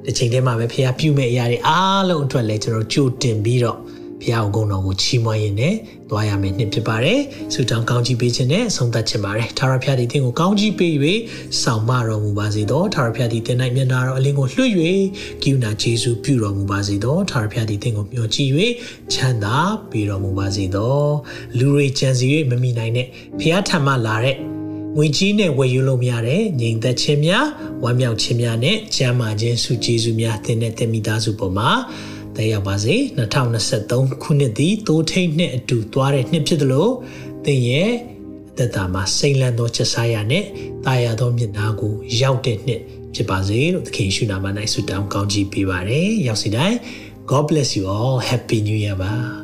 ဒီချိန်ထဲမှာပဲဖခင်ပြုမဲ့အရာတွေအားလုံးအတွက်လည်းကျွန်တော်ကြိုတင်ပြီးတော့ဘုရားကုန်းတော်ကိုချီးမွမ်းရင်းနဲ့ သွားရမယ်နှစ်ဖြစ်ပါတယ်။ဆုတောင်းကောင်းချီးပေးခြင်းနဲ့ဆုံးသက်ခြင်းပါတယ်။ထာဝရဘုရားသည်သင်ကိုကောင်းချီးပေး၍ဆောင်မတော်မူပါစေသော။ထာဝရဘုရားသည်သင်၌မျက်နာတော်အလင်းကိုလွှတ်၍ကိူနာကျေးဇူးပြုတော်မူပါစေသော။ထာဝရဘုရားသည်သင်ကိုမျှော်ကြည့်၍ချမ်းသာပေးတော်မူပါစေသော။လူတွေကြံစီ၍မမိနိုင်တဲ့ဘုရားထံမှလာတဲ့ငွေကြီးနဲ့ဝယ်ယူလို့မရတဲ့ငြိမ်သက်ခြင်းများဝမ်းမြောက်ခြင်းများနဲ့ကျမ်းမာခြင်းစုကျေးဇူးများသင်တဲ့တမိသားစုပေါ်မှာ တက်ရောက်ပါစေ2023ခုနှစ်သည်တိုးထိန်နှစ်အတူသွားတဲ့နှစ်ဖြစ်သလိုသင်ရဲ့အသက်တာမှာစိတ်လန်းသောချက်စားရနဲ့တာယာသောမျက်နှာကိုရောက်တဲ့နှစ်ဖြစ်ပါစေလို့သခင်ရှုနာမ၌ဆုတောင်းကောင်းချီးပေးပါရယ်ရောက်စီတိုင်း God bless you all happy new year ပါ